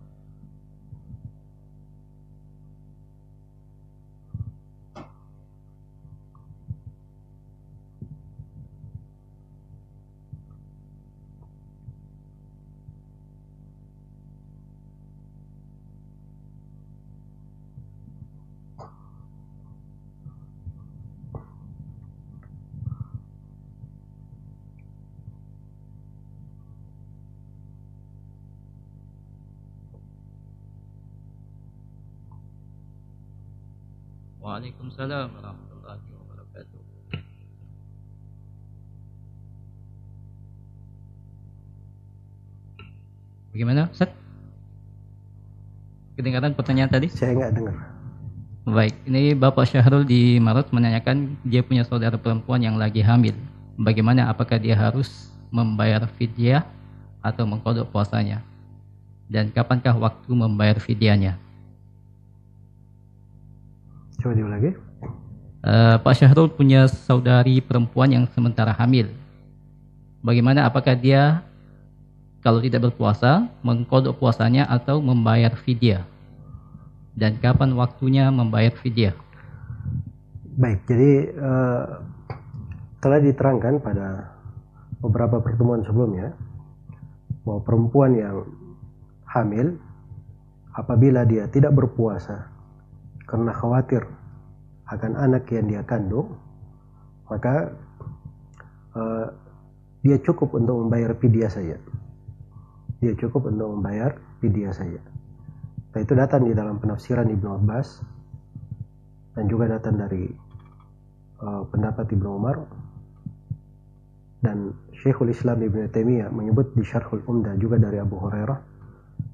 Waalaikumsalam warahmatullahi wabarakatuh. Bagaimana, Ustaz? Kedengaran pertanyaan tadi? Saya nggak dengar. Baik, ini Bapak Syahrul di Maret menanyakan dia punya saudara perempuan yang lagi hamil. Bagaimana apakah dia harus membayar fidyah atau mengkodok puasanya? Dan kapankah waktu membayar fidyahnya? Coba diulangi. Uh, Pak Syahrul punya saudari perempuan yang sementara hamil. Bagaimana apakah dia kalau tidak berpuasa mengkodok puasanya atau membayar fidyah? Dan kapan waktunya membayar fidyah? Baik, jadi uh, telah diterangkan pada beberapa pertemuan sebelumnya bahwa perempuan yang hamil apabila dia tidak berpuasa karena khawatir akan anak yang dia kandung, maka uh, dia cukup untuk membayar fidyah saja. Dia cukup untuk membayar fidyah saja. Nah itu datang di dalam penafsiran Ibnu Abbas dan juga datang dari uh, pendapat Ibnu Umar dan Syekhul Islam Ibnu Taimiyah menyebut di Syarhul Umdah juga dari Abu Hurairah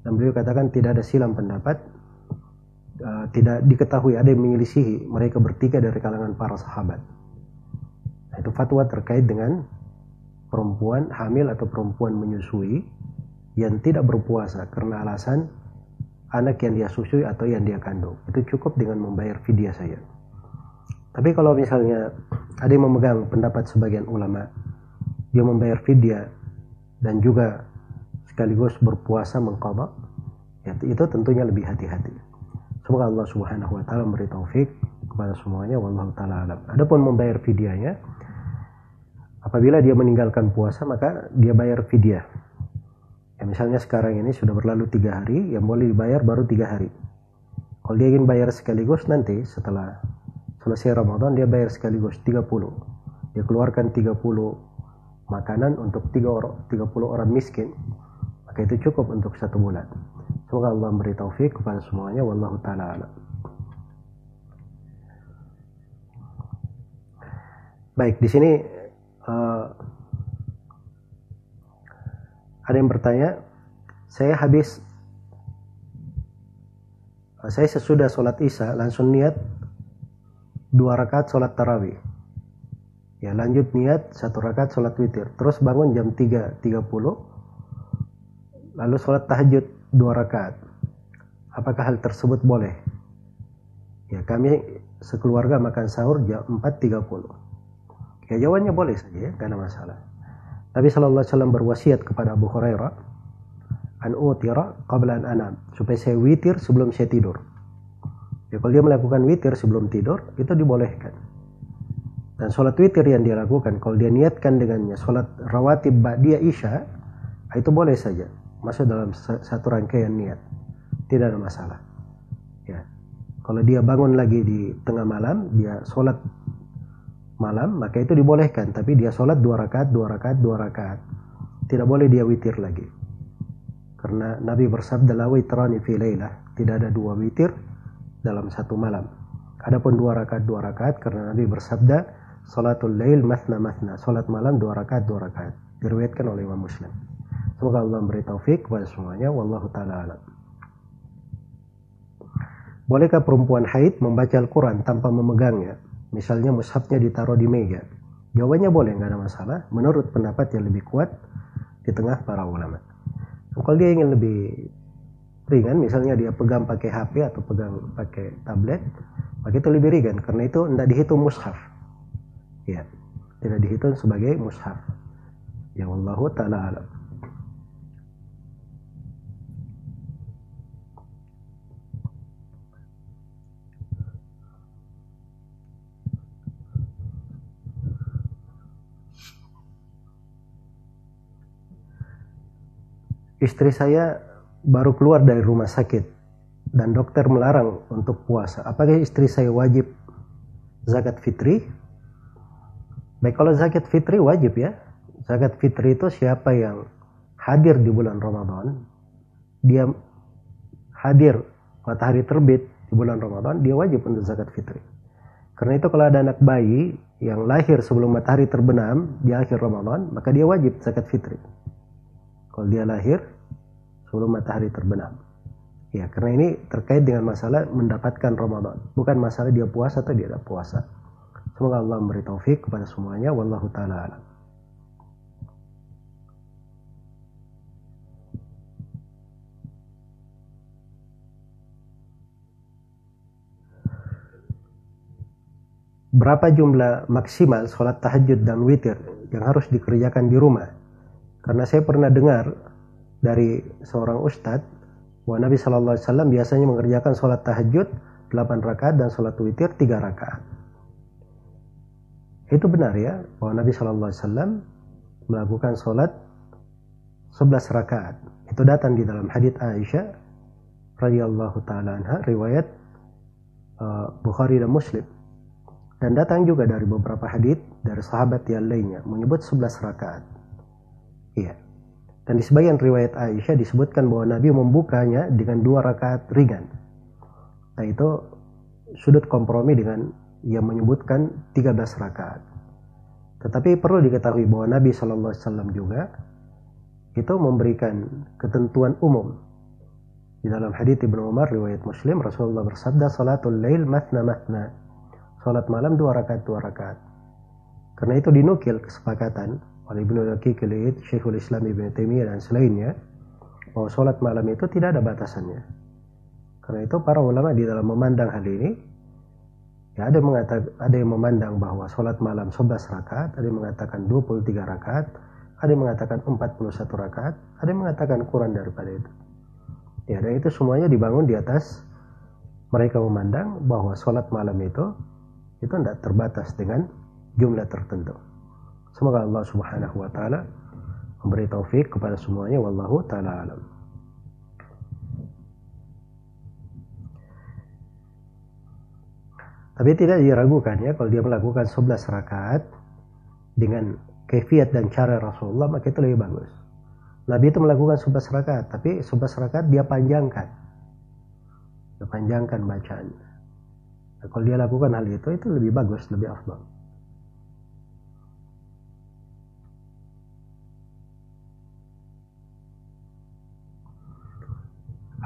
dan beliau katakan tidak ada silam pendapat uh, tidak diketahui ada yang menyelisihi mereka bertiga dari kalangan para sahabat. Nah, itu fatwa terkait dengan perempuan hamil atau perempuan menyusui yang tidak berpuasa karena alasan anak yang dia susui atau yang dia kandung. Itu cukup dengan membayar fidyah saja. Tapi kalau misalnya ada yang memegang pendapat sebagian ulama, dia membayar fidyah dan juga sekaligus berpuasa mengqadha ya, itu tentunya lebih hati-hati semoga Allah Subhanahu wa taala memberi taufik kepada semuanya wallahu taala alam. Adapun membayar fidyahnya apabila dia meninggalkan puasa maka dia bayar fidyah. Ya misalnya sekarang ini sudah berlalu tiga hari yang boleh dibayar baru tiga hari. Kalau dia ingin bayar sekaligus nanti setelah selesai Ramadan dia bayar sekaligus 30 dia keluarkan 30 makanan untuk 3 orang, 30 orang miskin. Maka itu cukup untuk satu bulan semoga Allah memberi taufik kepada semuanya. Wallahu taala baik di sini uh, ada yang bertanya saya habis uh, saya sesudah sholat isya langsung niat dua rakaat sholat tarawih. Ya lanjut niat satu rakaat sholat witir. Terus bangun jam 3.30 lalu sholat tahajud dua rakaat. Apakah hal tersebut boleh? Ya kami sekeluarga makan sahur jam 4.30 ya jawabannya boleh saja ya karena masalah. Nabi Shallallahu Alaihi Wasallam berwasiat kepada Abu Hurairah an utira qabla an anam supaya saya witir sebelum saya tidur. Ya kalau dia melakukan witir sebelum tidur itu dibolehkan. Dan sholat witir yang dia lakukan, kalau dia niatkan dengannya sholat rawatib dia isya, itu boleh saja. Masuk dalam satu rangkaian niat. Tidak ada masalah. Ya. Kalau dia bangun lagi di tengah malam, dia sholat malam, maka itu dibolehkan. Tapi dia sholat dua rakaat, dua rakaat, dua rakaat. Tidak boleh dia witir lagi. Karena Nabi bersabda la witrani fi laylah. Tidak ada dua witir dalam satu malam. Adapun dua rakaat dua rakaat karena Nabi bersabda Salatul lail masna masna. Salat malam dua rakaat dua rakaat. Diriwayatkan oleh Imam Muslim. Semoga Allah memberi taufik kepada semuanya. Wallahu taala alam. Bolehkah perempuan haid membaca Al-Quran tanpa memegangnya? Misalnya mushafnya ditaruh di meja. Jawabannya boleh, nggak ada masalah. Menurut pendapat yang lebih kuat di tengah para ulama. Kalau dia ingin lebih ringan, misalnya dia pegang pakai HP atau pegang pakai tablet, maka itu lebih ringan. Karena itu tidak dihitung mushaf ya tidak dihitung sebagai mushaf ya Allah taala alam Istri saya baru keluar dari rumah sakit dan dokter melarang untuk puasa. Apakah istri saya wajib zakat fitri Baik kalau zakat fitri wajib ya. Zakat fitri itu siapa yang hadir di bulan Ramadan, dia hadir matahari terbit di bulan Ramadan, dia wajib untuk zakat fitri. Karena itu kalau ada anak bayi yang lahir sebelum matahari terbenam di akhir Ramadan, maka dia wajib zakat fitri. Kalau dia lahir sebelum matahari terbenam. Ya, karena ini terkait dengan masalah mendapatkan Ramadan, bukan masalah dia puasa atau dia tidak puasa. Semoga Allah memberi taufik kepada semuanya. Wallahu ta'ala alam. Berapa jumlah maksimal sholat tahajud dan witir yang harus dikerjakan di rumah? Karena saya pernah dengar dari seorang ustadz bahwa Nabi Shallallahu Alaihi Wasallam biasanya mengerjakan sholat tahajud 8 rakaat dan sholat witir 3 rakaat. Itu benar ya bahwa Nabi Shallallahu Alaihi Wasallam melakukan sholat 11 rakaat. Itu datang di dalam hadits Aisyah radhiyallahu taala anha riwayat uh, Bukhari dan Muslim. Dan datang juga dari beberapa hadits dari sahabat yang lainnya menyebut 11 rakaat. Iya. Dan di sebagian riwayat Aisyah disebutkan bahwa Nabi membukanya dengan dua rakaat ringan. Nah itu sudut kompromi dengan yang menyebutkan 13 rakaat. Tetapi perlu diketahui bahwa Nabi Shallallahu Alaihi Wasallam juga itu memberikan ketentuan umum. Di dalam hadits Ibnu Umar riwayat Muslim Rasulullah bersabda salatul lail matna matna. Salat malam dua rakaat dua rakaat. Karena itu dinukil kesepakatan oleh Ibnu Daqiq Syekhul Islam Ibnu Taimiyah dan selainnya bahwa salat malam itu tidak ada batasannya. Karena itu para ulama di dalam memandang hal ini Ya, ada mengatakan ada yang memandang bahwa sholat malam 11 rakaat, ada yang mengatakan 23 rakaat, ada yang mengatakan 41 rakaat, ada yang mengatakan kurang daripada itu. Ya, dan itu semuanya dibangun di atas mereka memandang bahwa sholat malam itu itu tidak terbatas dengan jumlah tertentu. Semoga Allah Subhanahu wa taala memberi taufik kepada semuanya wallahu taala alam. Tapi tidak diragukan ya kalau dia melakukan 11 rakaat dengan kefiat dan cara Rasulullah maka itu lebih bagus. Nabi itu melakukan 11 rakaat tapi 11 rakaat dia panjangkan. Dia panjangkan bacaan. Nah, kalau dia lakukan hal itu itu lebih bagus, lebih afdal.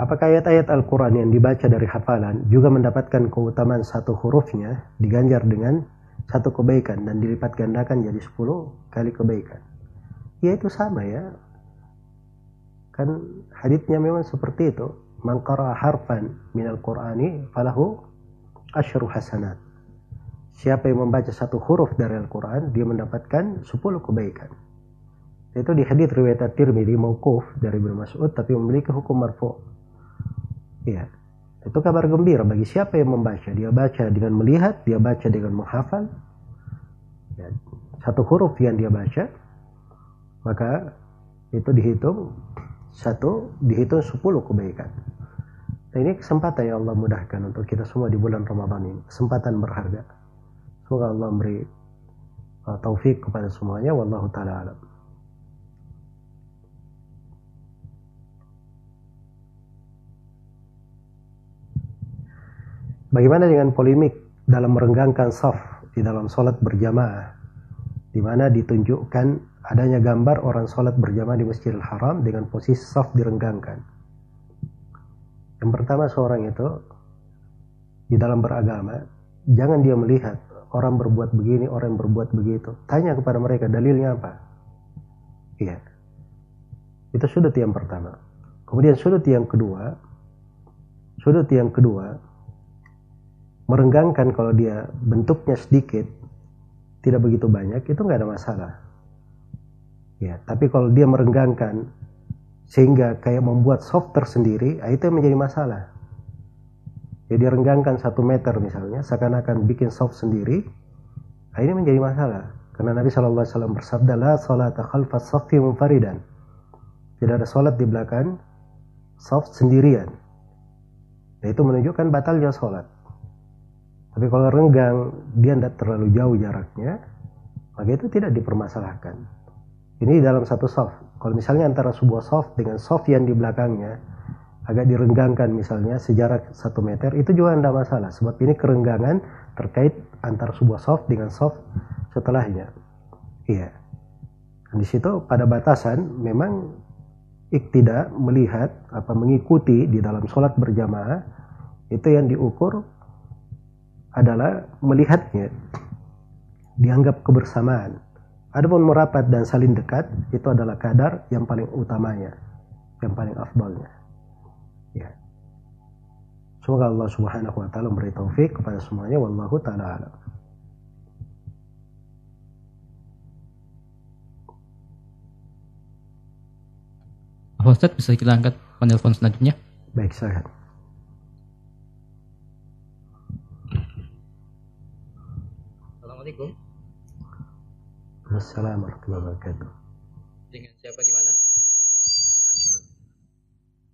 Apakah ayat-ayat Al-Quran yang dibaca dari hafalan juga mendapatkan keutamaan satu hurufnya diganjar dengan satu kebaikan dan dilipat gandakan jadi sepuluh kali kebaikan? Ya itu sama ya. Kan haditsnya memang seperti itu. Man harfan minal Qur'ani falahu asyru hasanat. Siapa yang membaca satu huruf dari Al-Quran, dia mendapatkan sepuluh kebaikan. Itu di hadits riwayat At-Tirmidzi mauquf dari Ibnu Mas'ud tapi memiliki hukum marfu'. Ya, itu kabar gembira bagi siapa yang membaca. Dia baca dengan melihat, dia baca dengan menghafal. Ya, satu huruf yang dia baca, maka itu dihitung satu, dihitung sepuluh kebaikan. Nah, ini kesempatan yang Allah mudahkan untuk kita semua di bulan Ramadan ini. Kesempatan berharga. Semoga Allah memberi uh, taufik kepada semuanya. Wallahu ta'ala alam. Bagaimana dengan polemik dalam merenggangkan saf di dalam sholat berjamaah, di mana ditunjukkan adanya gambar orang sholat berjamaah di Masjidil Haram dengan posisi saf direnggangkan. Yang pertama seorang itu di dalam beragama, jangan dia melihat orang berbuat begini, orang berbuat begitu. Tanya kepada mereka dalilnya apa. Iya. Itu sudut yang pertama. Kemudian sudut yang kedua, sudut yang kedua, merenggangkan kalau dia bentuknya sedikit tidak begitu banyak itu nggak ada masalah. Ya tapi kalau dia merenggangkan sehingga kayak membuat soft tersendiri ah, itu yang menjadi masalah. Jadi renggangkan satu meter misalnya seakan-akan bikin soft sendiri ah, ini menjadi masalah. Karena Nabi Shallallahu Alaihi Wasallam bersabda la salat khalfas safi munfaridan. Tidak ada sholat di belakang soft sendirian. Nah, itu menunjukkan batalnya sholat tapi kalau renggang, dia tidak terlalu jauh jaraknya, maka itu tidak dipermasalahkan. Ini dalam satu soft. Kalau misalnya antara sebuah soft dengan soft yang di belakangnya agak direnggangkan misalnya sejarak satu meter, itu juga tidak masalah. Sebab ini kerenggangan terkait antara sebuah soft dengan soft setelahnya. Iya. Dan di situ pada batasan memang tidak melihat apa mengikuti di dalam sholat berjamaah itu yang diukur adalah melihatnya dianggap kebersamaan. Adapun merapat dan saling dekat itu adalah kadar yang paling utamanya, yang paling afdalnya. Ya. Semoga Allah Subhanahu wa taala memberi taufik kepada semuanya wallahu taala alam. Ustaz bisa kita angkat penelpon selanjutnya? Baik, saya. Assalamualaikum. Assalamualaikum warahmatullahi wabarakatuh. Dengan siapa di mana?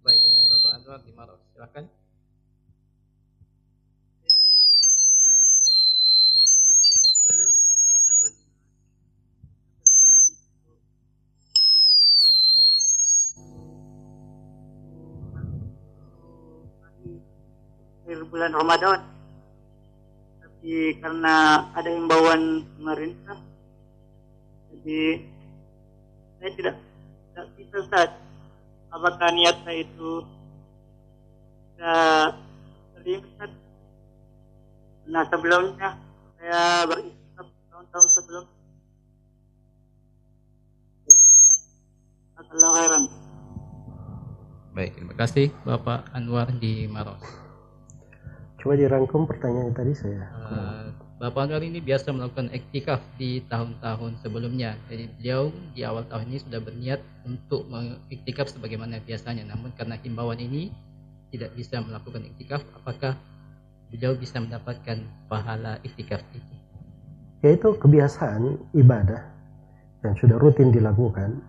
Baik, dengan Bapak Anwar di Maros. Silakan. bulan Ramadan jadi karena ada himbauan pemerintah jadi saya tidak tidak bisa saat apakah niat saya itu tidak terlihat nah sebelumnya saya beristikaf tahun-tahun sebelum. Baik, terima kasih Bapak Anwar di Maros. Coba dirangkum pertanyaan tadi saya. Uh, Bapak Anwar ini biasa melakukan iktikaf di tahun-tahun sebelumnya. Jadi beliau di awal tahun ini sudah berniat untuk mengiktikaf sebagaimana biasanya. Namun karena himbauan ini tidak bisa melakukan iktikaf, apakah beliau bisa mendapatkan pahala iktikaf itu? Yaitu kebiasaan ibadah yang sudah rutin dilakukan.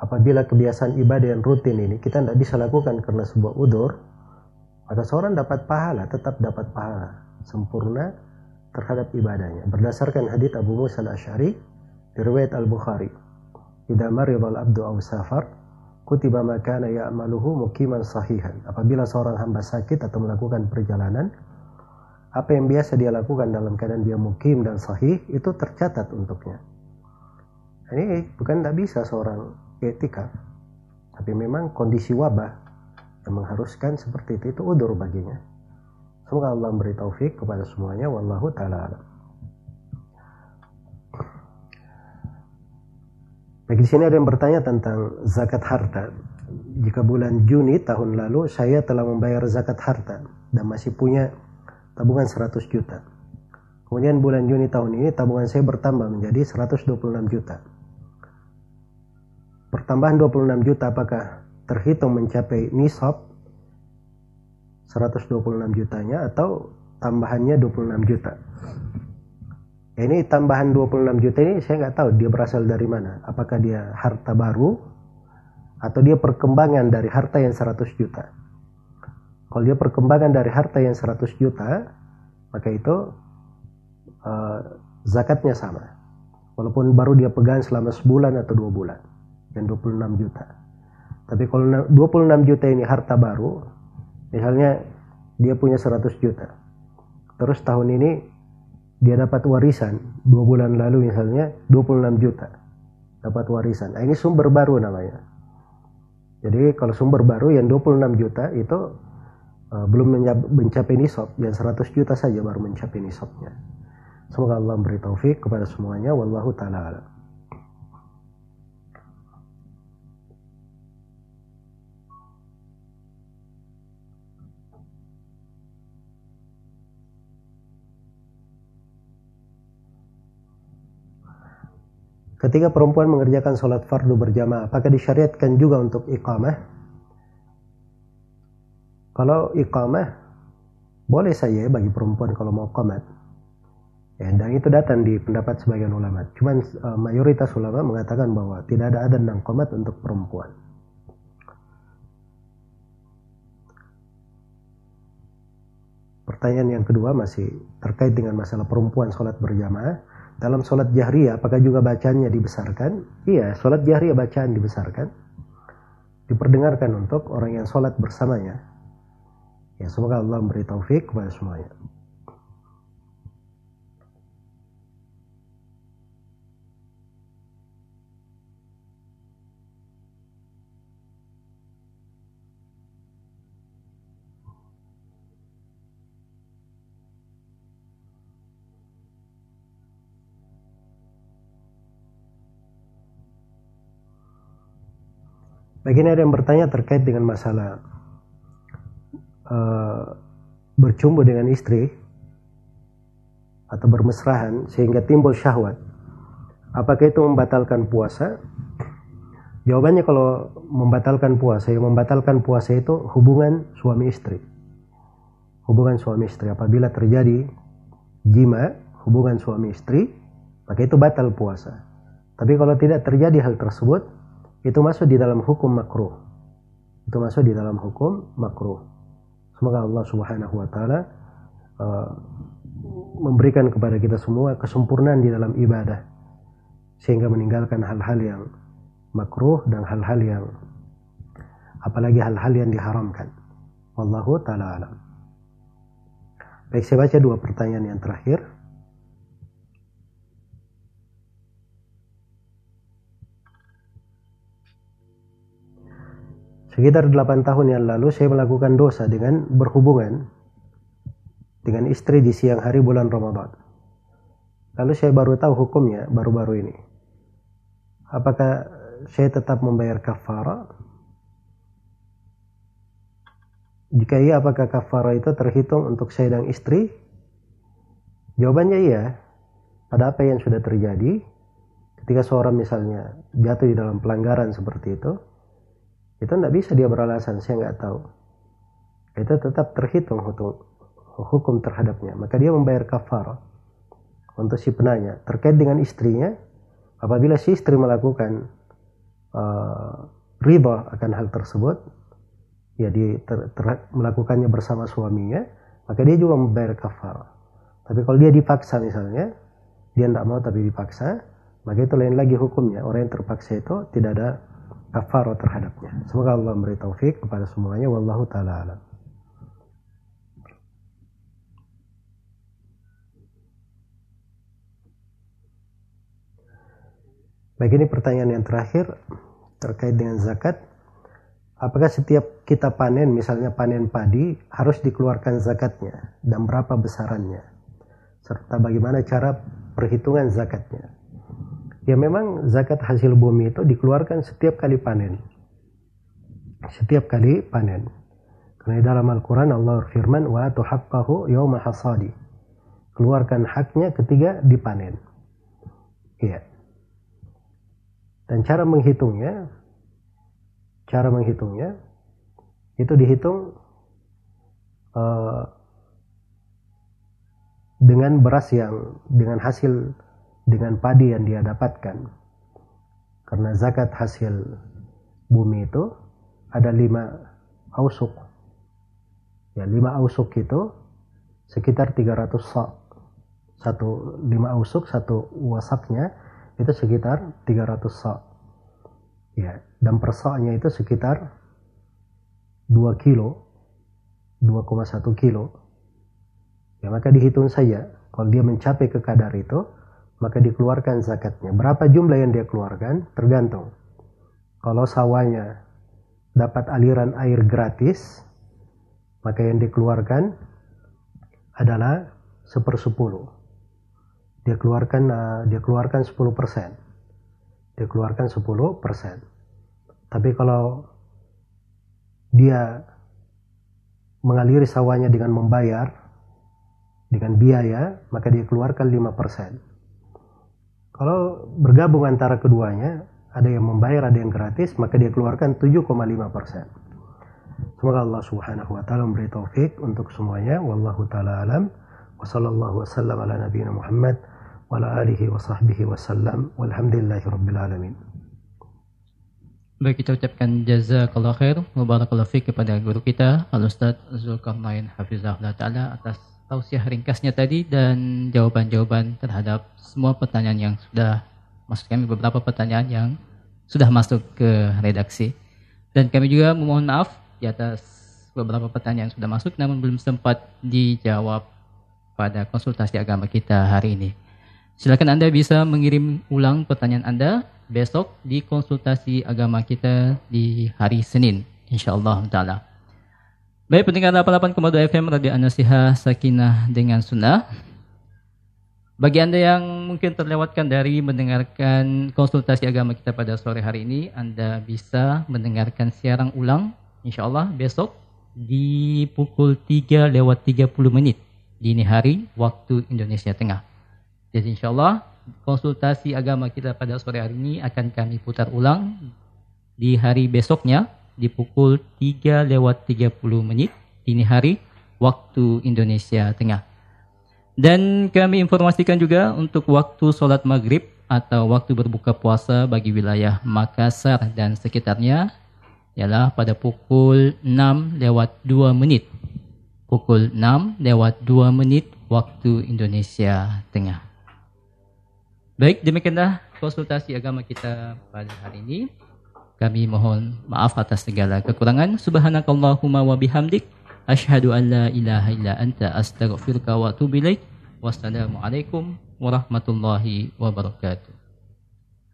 Apabila kebiasaan ibadah yang rutin ini kita tidak bisa lakukan karena sebuah udur, maka seorang dapat pahala, tetap dapat pahala sempurna terhadap ibadahnya. Berdasarkan hadits Abu Musa al-Ash'ari riwayat Al-Bukhari. Idza marida al-abdu aw safar kutiba ma kana ya'maluhu mukiman sahihan. Apabila seorang hamba sakit atau melakukan perjalanan, apa yang biasa dia lakukan dalam keadaan dia mukim dan sahih itu tercatat untuknya. Ini bukan tidak bisa seorang etika, tapi memang kondisi wabah yang mengharuskan seperti itu itu udur baginya. Semoga Allah memberi taufik kepada semuanya. Wallahu ta'ala alam. Bagi sini ada yang bertanya tentang zakat harta. Jika bulan Juni tahun lalu saya telah membayar zakat harta dan masih punya tabungan 100 juta. Kemudian bulan Juni tahun ini tabungan saya bertambah menjadi 126 juta. Pertambahan 26 juta apakah terhitung mencapai nisab 126 jutanya atau tambahannya 26 juta. Ini tambahan 26 juta ini saya nggak tahu dia berasal dari mana. Apakah dia harta baru atau dia perkembangan dari harta yang 100 juta. Kalau dia perkembangan dari harta yang 100 juta, maka itu uh, zakatnya sama. Walaupun baru dia pegang selama sebulan atau dua bulan, yang 26 juta. Tapi kalau 26 juta ini harta baru, misalnya dia punya 100 juta. Terus tahun ini dia dapat warisan dua bulan lalu misalnya 26 juta dapat warisan. Nah, ini sumber baru namanya. Jadi kalau sumber baru yang 26 juta itu uh, belum mencapai nisab yang 100 juta saja baru mencapai nisabnya. Semoga Allah memberi taufik kepada semuanya. Wallahu taala Ketika perempuan mengerjakan sholat fardu berjamaah, apakah disyariatkan juga untuk iqamah? Kalau iqamah, boleh saja bagi perempuan kalau mau qamat. Ya, dan itu datang di pendapat sebagian ulama. Cuman uh, mayoritas ulama mengatakan bahwa tidak ada adan dan qamat untuk perempuan. Pertanyaan yang kedua masih terkait dengan masalah perempuan sholat berjamaah dalam sholat jahriyah apakah juga bacaannya dibesarkan? Iya, sholat jahriyah bacaan dibesarkan. Diperdengarkan untuk orang yang sholat bersamanya. Ya, semoga Allah memberi taufik kepada semuanya. Bagi ada yang bertanya terkait dengan masalah uh, bercumbu dengan istri atau bermesrahan sehingga timbul syahwat. Apakah itu membatalkan puasa? Jawabannya kalau membatalkan puasa, yang membatalkan puasa itu hubungan suami istri. Hubungan suami istri apabila terjadi jima, hubungan suami istri, maka itu batal puasa. Tapi kalau tidak terjadi hal tersebut, itu masuk di dalam hukum makruh. Itu masuk di dalam hukum makruh. Semoga Allah Subhanahu wa taala uh, memberikan kepada kita semua kesempurnaan di dalam ibadah sehingga meninggalkan hal-hal yang makruh dan hal-hal yang apalagi hal-hal yang diharamkan. Wallahu taala alam. Baik, saya baca dua pertanyaan yang terakhir. Sekitar 8 tahun yang lalu saya melakukan dosa dengan berhubungan dengan istri di siang hari bulan Ramadan. Lalu saya baru tahu hukumnya baru-baru ini. Apakah saya tetap membayar kafara? Jika iya, apakah kafara itu terhitung untuk saya dan istri? Jawabannya iya. Pada apa yang sudah terjadi, ketika seorang misalnya jatuh di dalam pelanggaran seperti itu, itu tidak bisa dia beralasan, saya nggak tahu. Itu tetap terhitung hukum, terhadapnya. Maka dia membayar kafar untuk si penanya. Terkait dengan istrinya, apabila si istri melakukan uh, riba akan hal tersebut, ya dia ter, ter, melakukannya bersama suaminya, maka dia juga membayar kafar. Tapi kalau dia dipaksa misalnya, dia tidak mau tapi dipaksa, maka itu lain lagi hukumnya. Orang yang terpaksa itu tidak ada kafar terhadapnya. Semoga Allah memberi taufik kepada semuanya. Wallahu taala alam. Baik ini pertanyaan yang terakhir terkait dengan zakat. Apakah setiap kita panen, misalnya panen padi, harus dikeluarkan zakatnya dan berapa besarannya? Serta bagaimana cara perhitungan zakatnya? Ya memang zakat hasil bumi itu dikeluarkan setiap kali panen. Setiap kali panen. Karena dalam Al-Quran Allah firman, wa tuhaqqahu yawma hasadi. Keluarkan haknya ketika dipanen. Iya. Dan cara menghitungnya cara menghitungnya itu dihitung uh, dengan beras yang dengan hasil dengan padi yang dia dapatkan. Karena zakat hasil bumi itu ada lima ausuk. Ya lima ausuk itu sekitar 300 sa satu lima ausuk satu wasaknya itu sekitar 300 sa ya dan persaknya itu sekitar 2 kilo 2,1 kilo. Ya maka dihitung saja. Kalau dia mencapai ke kadar itu maka dikeluarkan zakatnya. Berapa jumlah yang dia keluarkan? Tergantung. Kalau sawahnya dapat aliran air gratis maka yang dikeluarkan adalah sepersepuluh. Dia keluarkan uh, dia keluarkan 10 persen. Dia keluarkan 10 persen. Tapi kalau dia mengaliri sawahnya dengan membayar dengan biaya, maka dia keluarkan 5%. Kalau bergabung antara keduanya, ada yang membayar, ada yang gratis, maka dia keluarkan 7,5%. Semoga Allah Subhanahu wa taala memberi taufik untuk semuanya. Wallahu taala alam. Wa sallallahu wasallam ala nabiyina Muhammad wa ala alihi wa sahbihi wasallam. Walhamdulillahi rabbil alamin. Baik kita ucapkan jazakallah khair Mubarakallah fiqh kepada guru kita Al-Ustaz Zulkarnain Hafizahullah Ta'ala atas tausiah ringkasnya tadi dan jawaban-jawaban terhadap semua pertanyaan yang sudah masuk kami beberapa pertanyaan yang sudah masuk ke redaksi dan kami juga memohon maaf di atas beberapa pertanyaan yang sudah masuk namun belum sempat dijawab pada konsultasi agama kita hari ini. Silakan Anda bisa mengirim ulang pertanyaan Anda besok di konsultasi agama kita di hari Senin insyaallah taala. Baik pendengar 88,2 FM Radio Anasiha Sakinah dengan Sunnah. Bagi Anda yang mungkin terlewatkan dari mendengarkan konsultasi agama kita pada sore hari ini, Anda bisa mendengarkan siaran ulang insyaallah besok di pukul 3 lewat 30 menit dini hari waktu Indonesia Tengah. Jadi insya Allah konsultasi agama kita pada sore hari ini akan kami putar ulang di hari besoknya di pukul 3 lewat 30 menit dini hari waktu Indonesia Tengah. Dan kami informasikan juga untuk waktu sholat maghrib atau waktu berbuka puasa bagi wilayah Makassar dan sekitarnya ialah pada pukul 6 lewat 2 menit. Pukul 6 lewat 2 menit waktu Indonesia Tengah. Baik, demikianlah konsultasi agama kita pada hari ini. Kami mohon maaf atas segala kekurangan. Subhanakallahumma wa bihamdik. Ashhadu an la ilaha illa anta astaghfiruka wa atubu ilaik. Wassalamualaikum warahmatullahi wabarakatuh.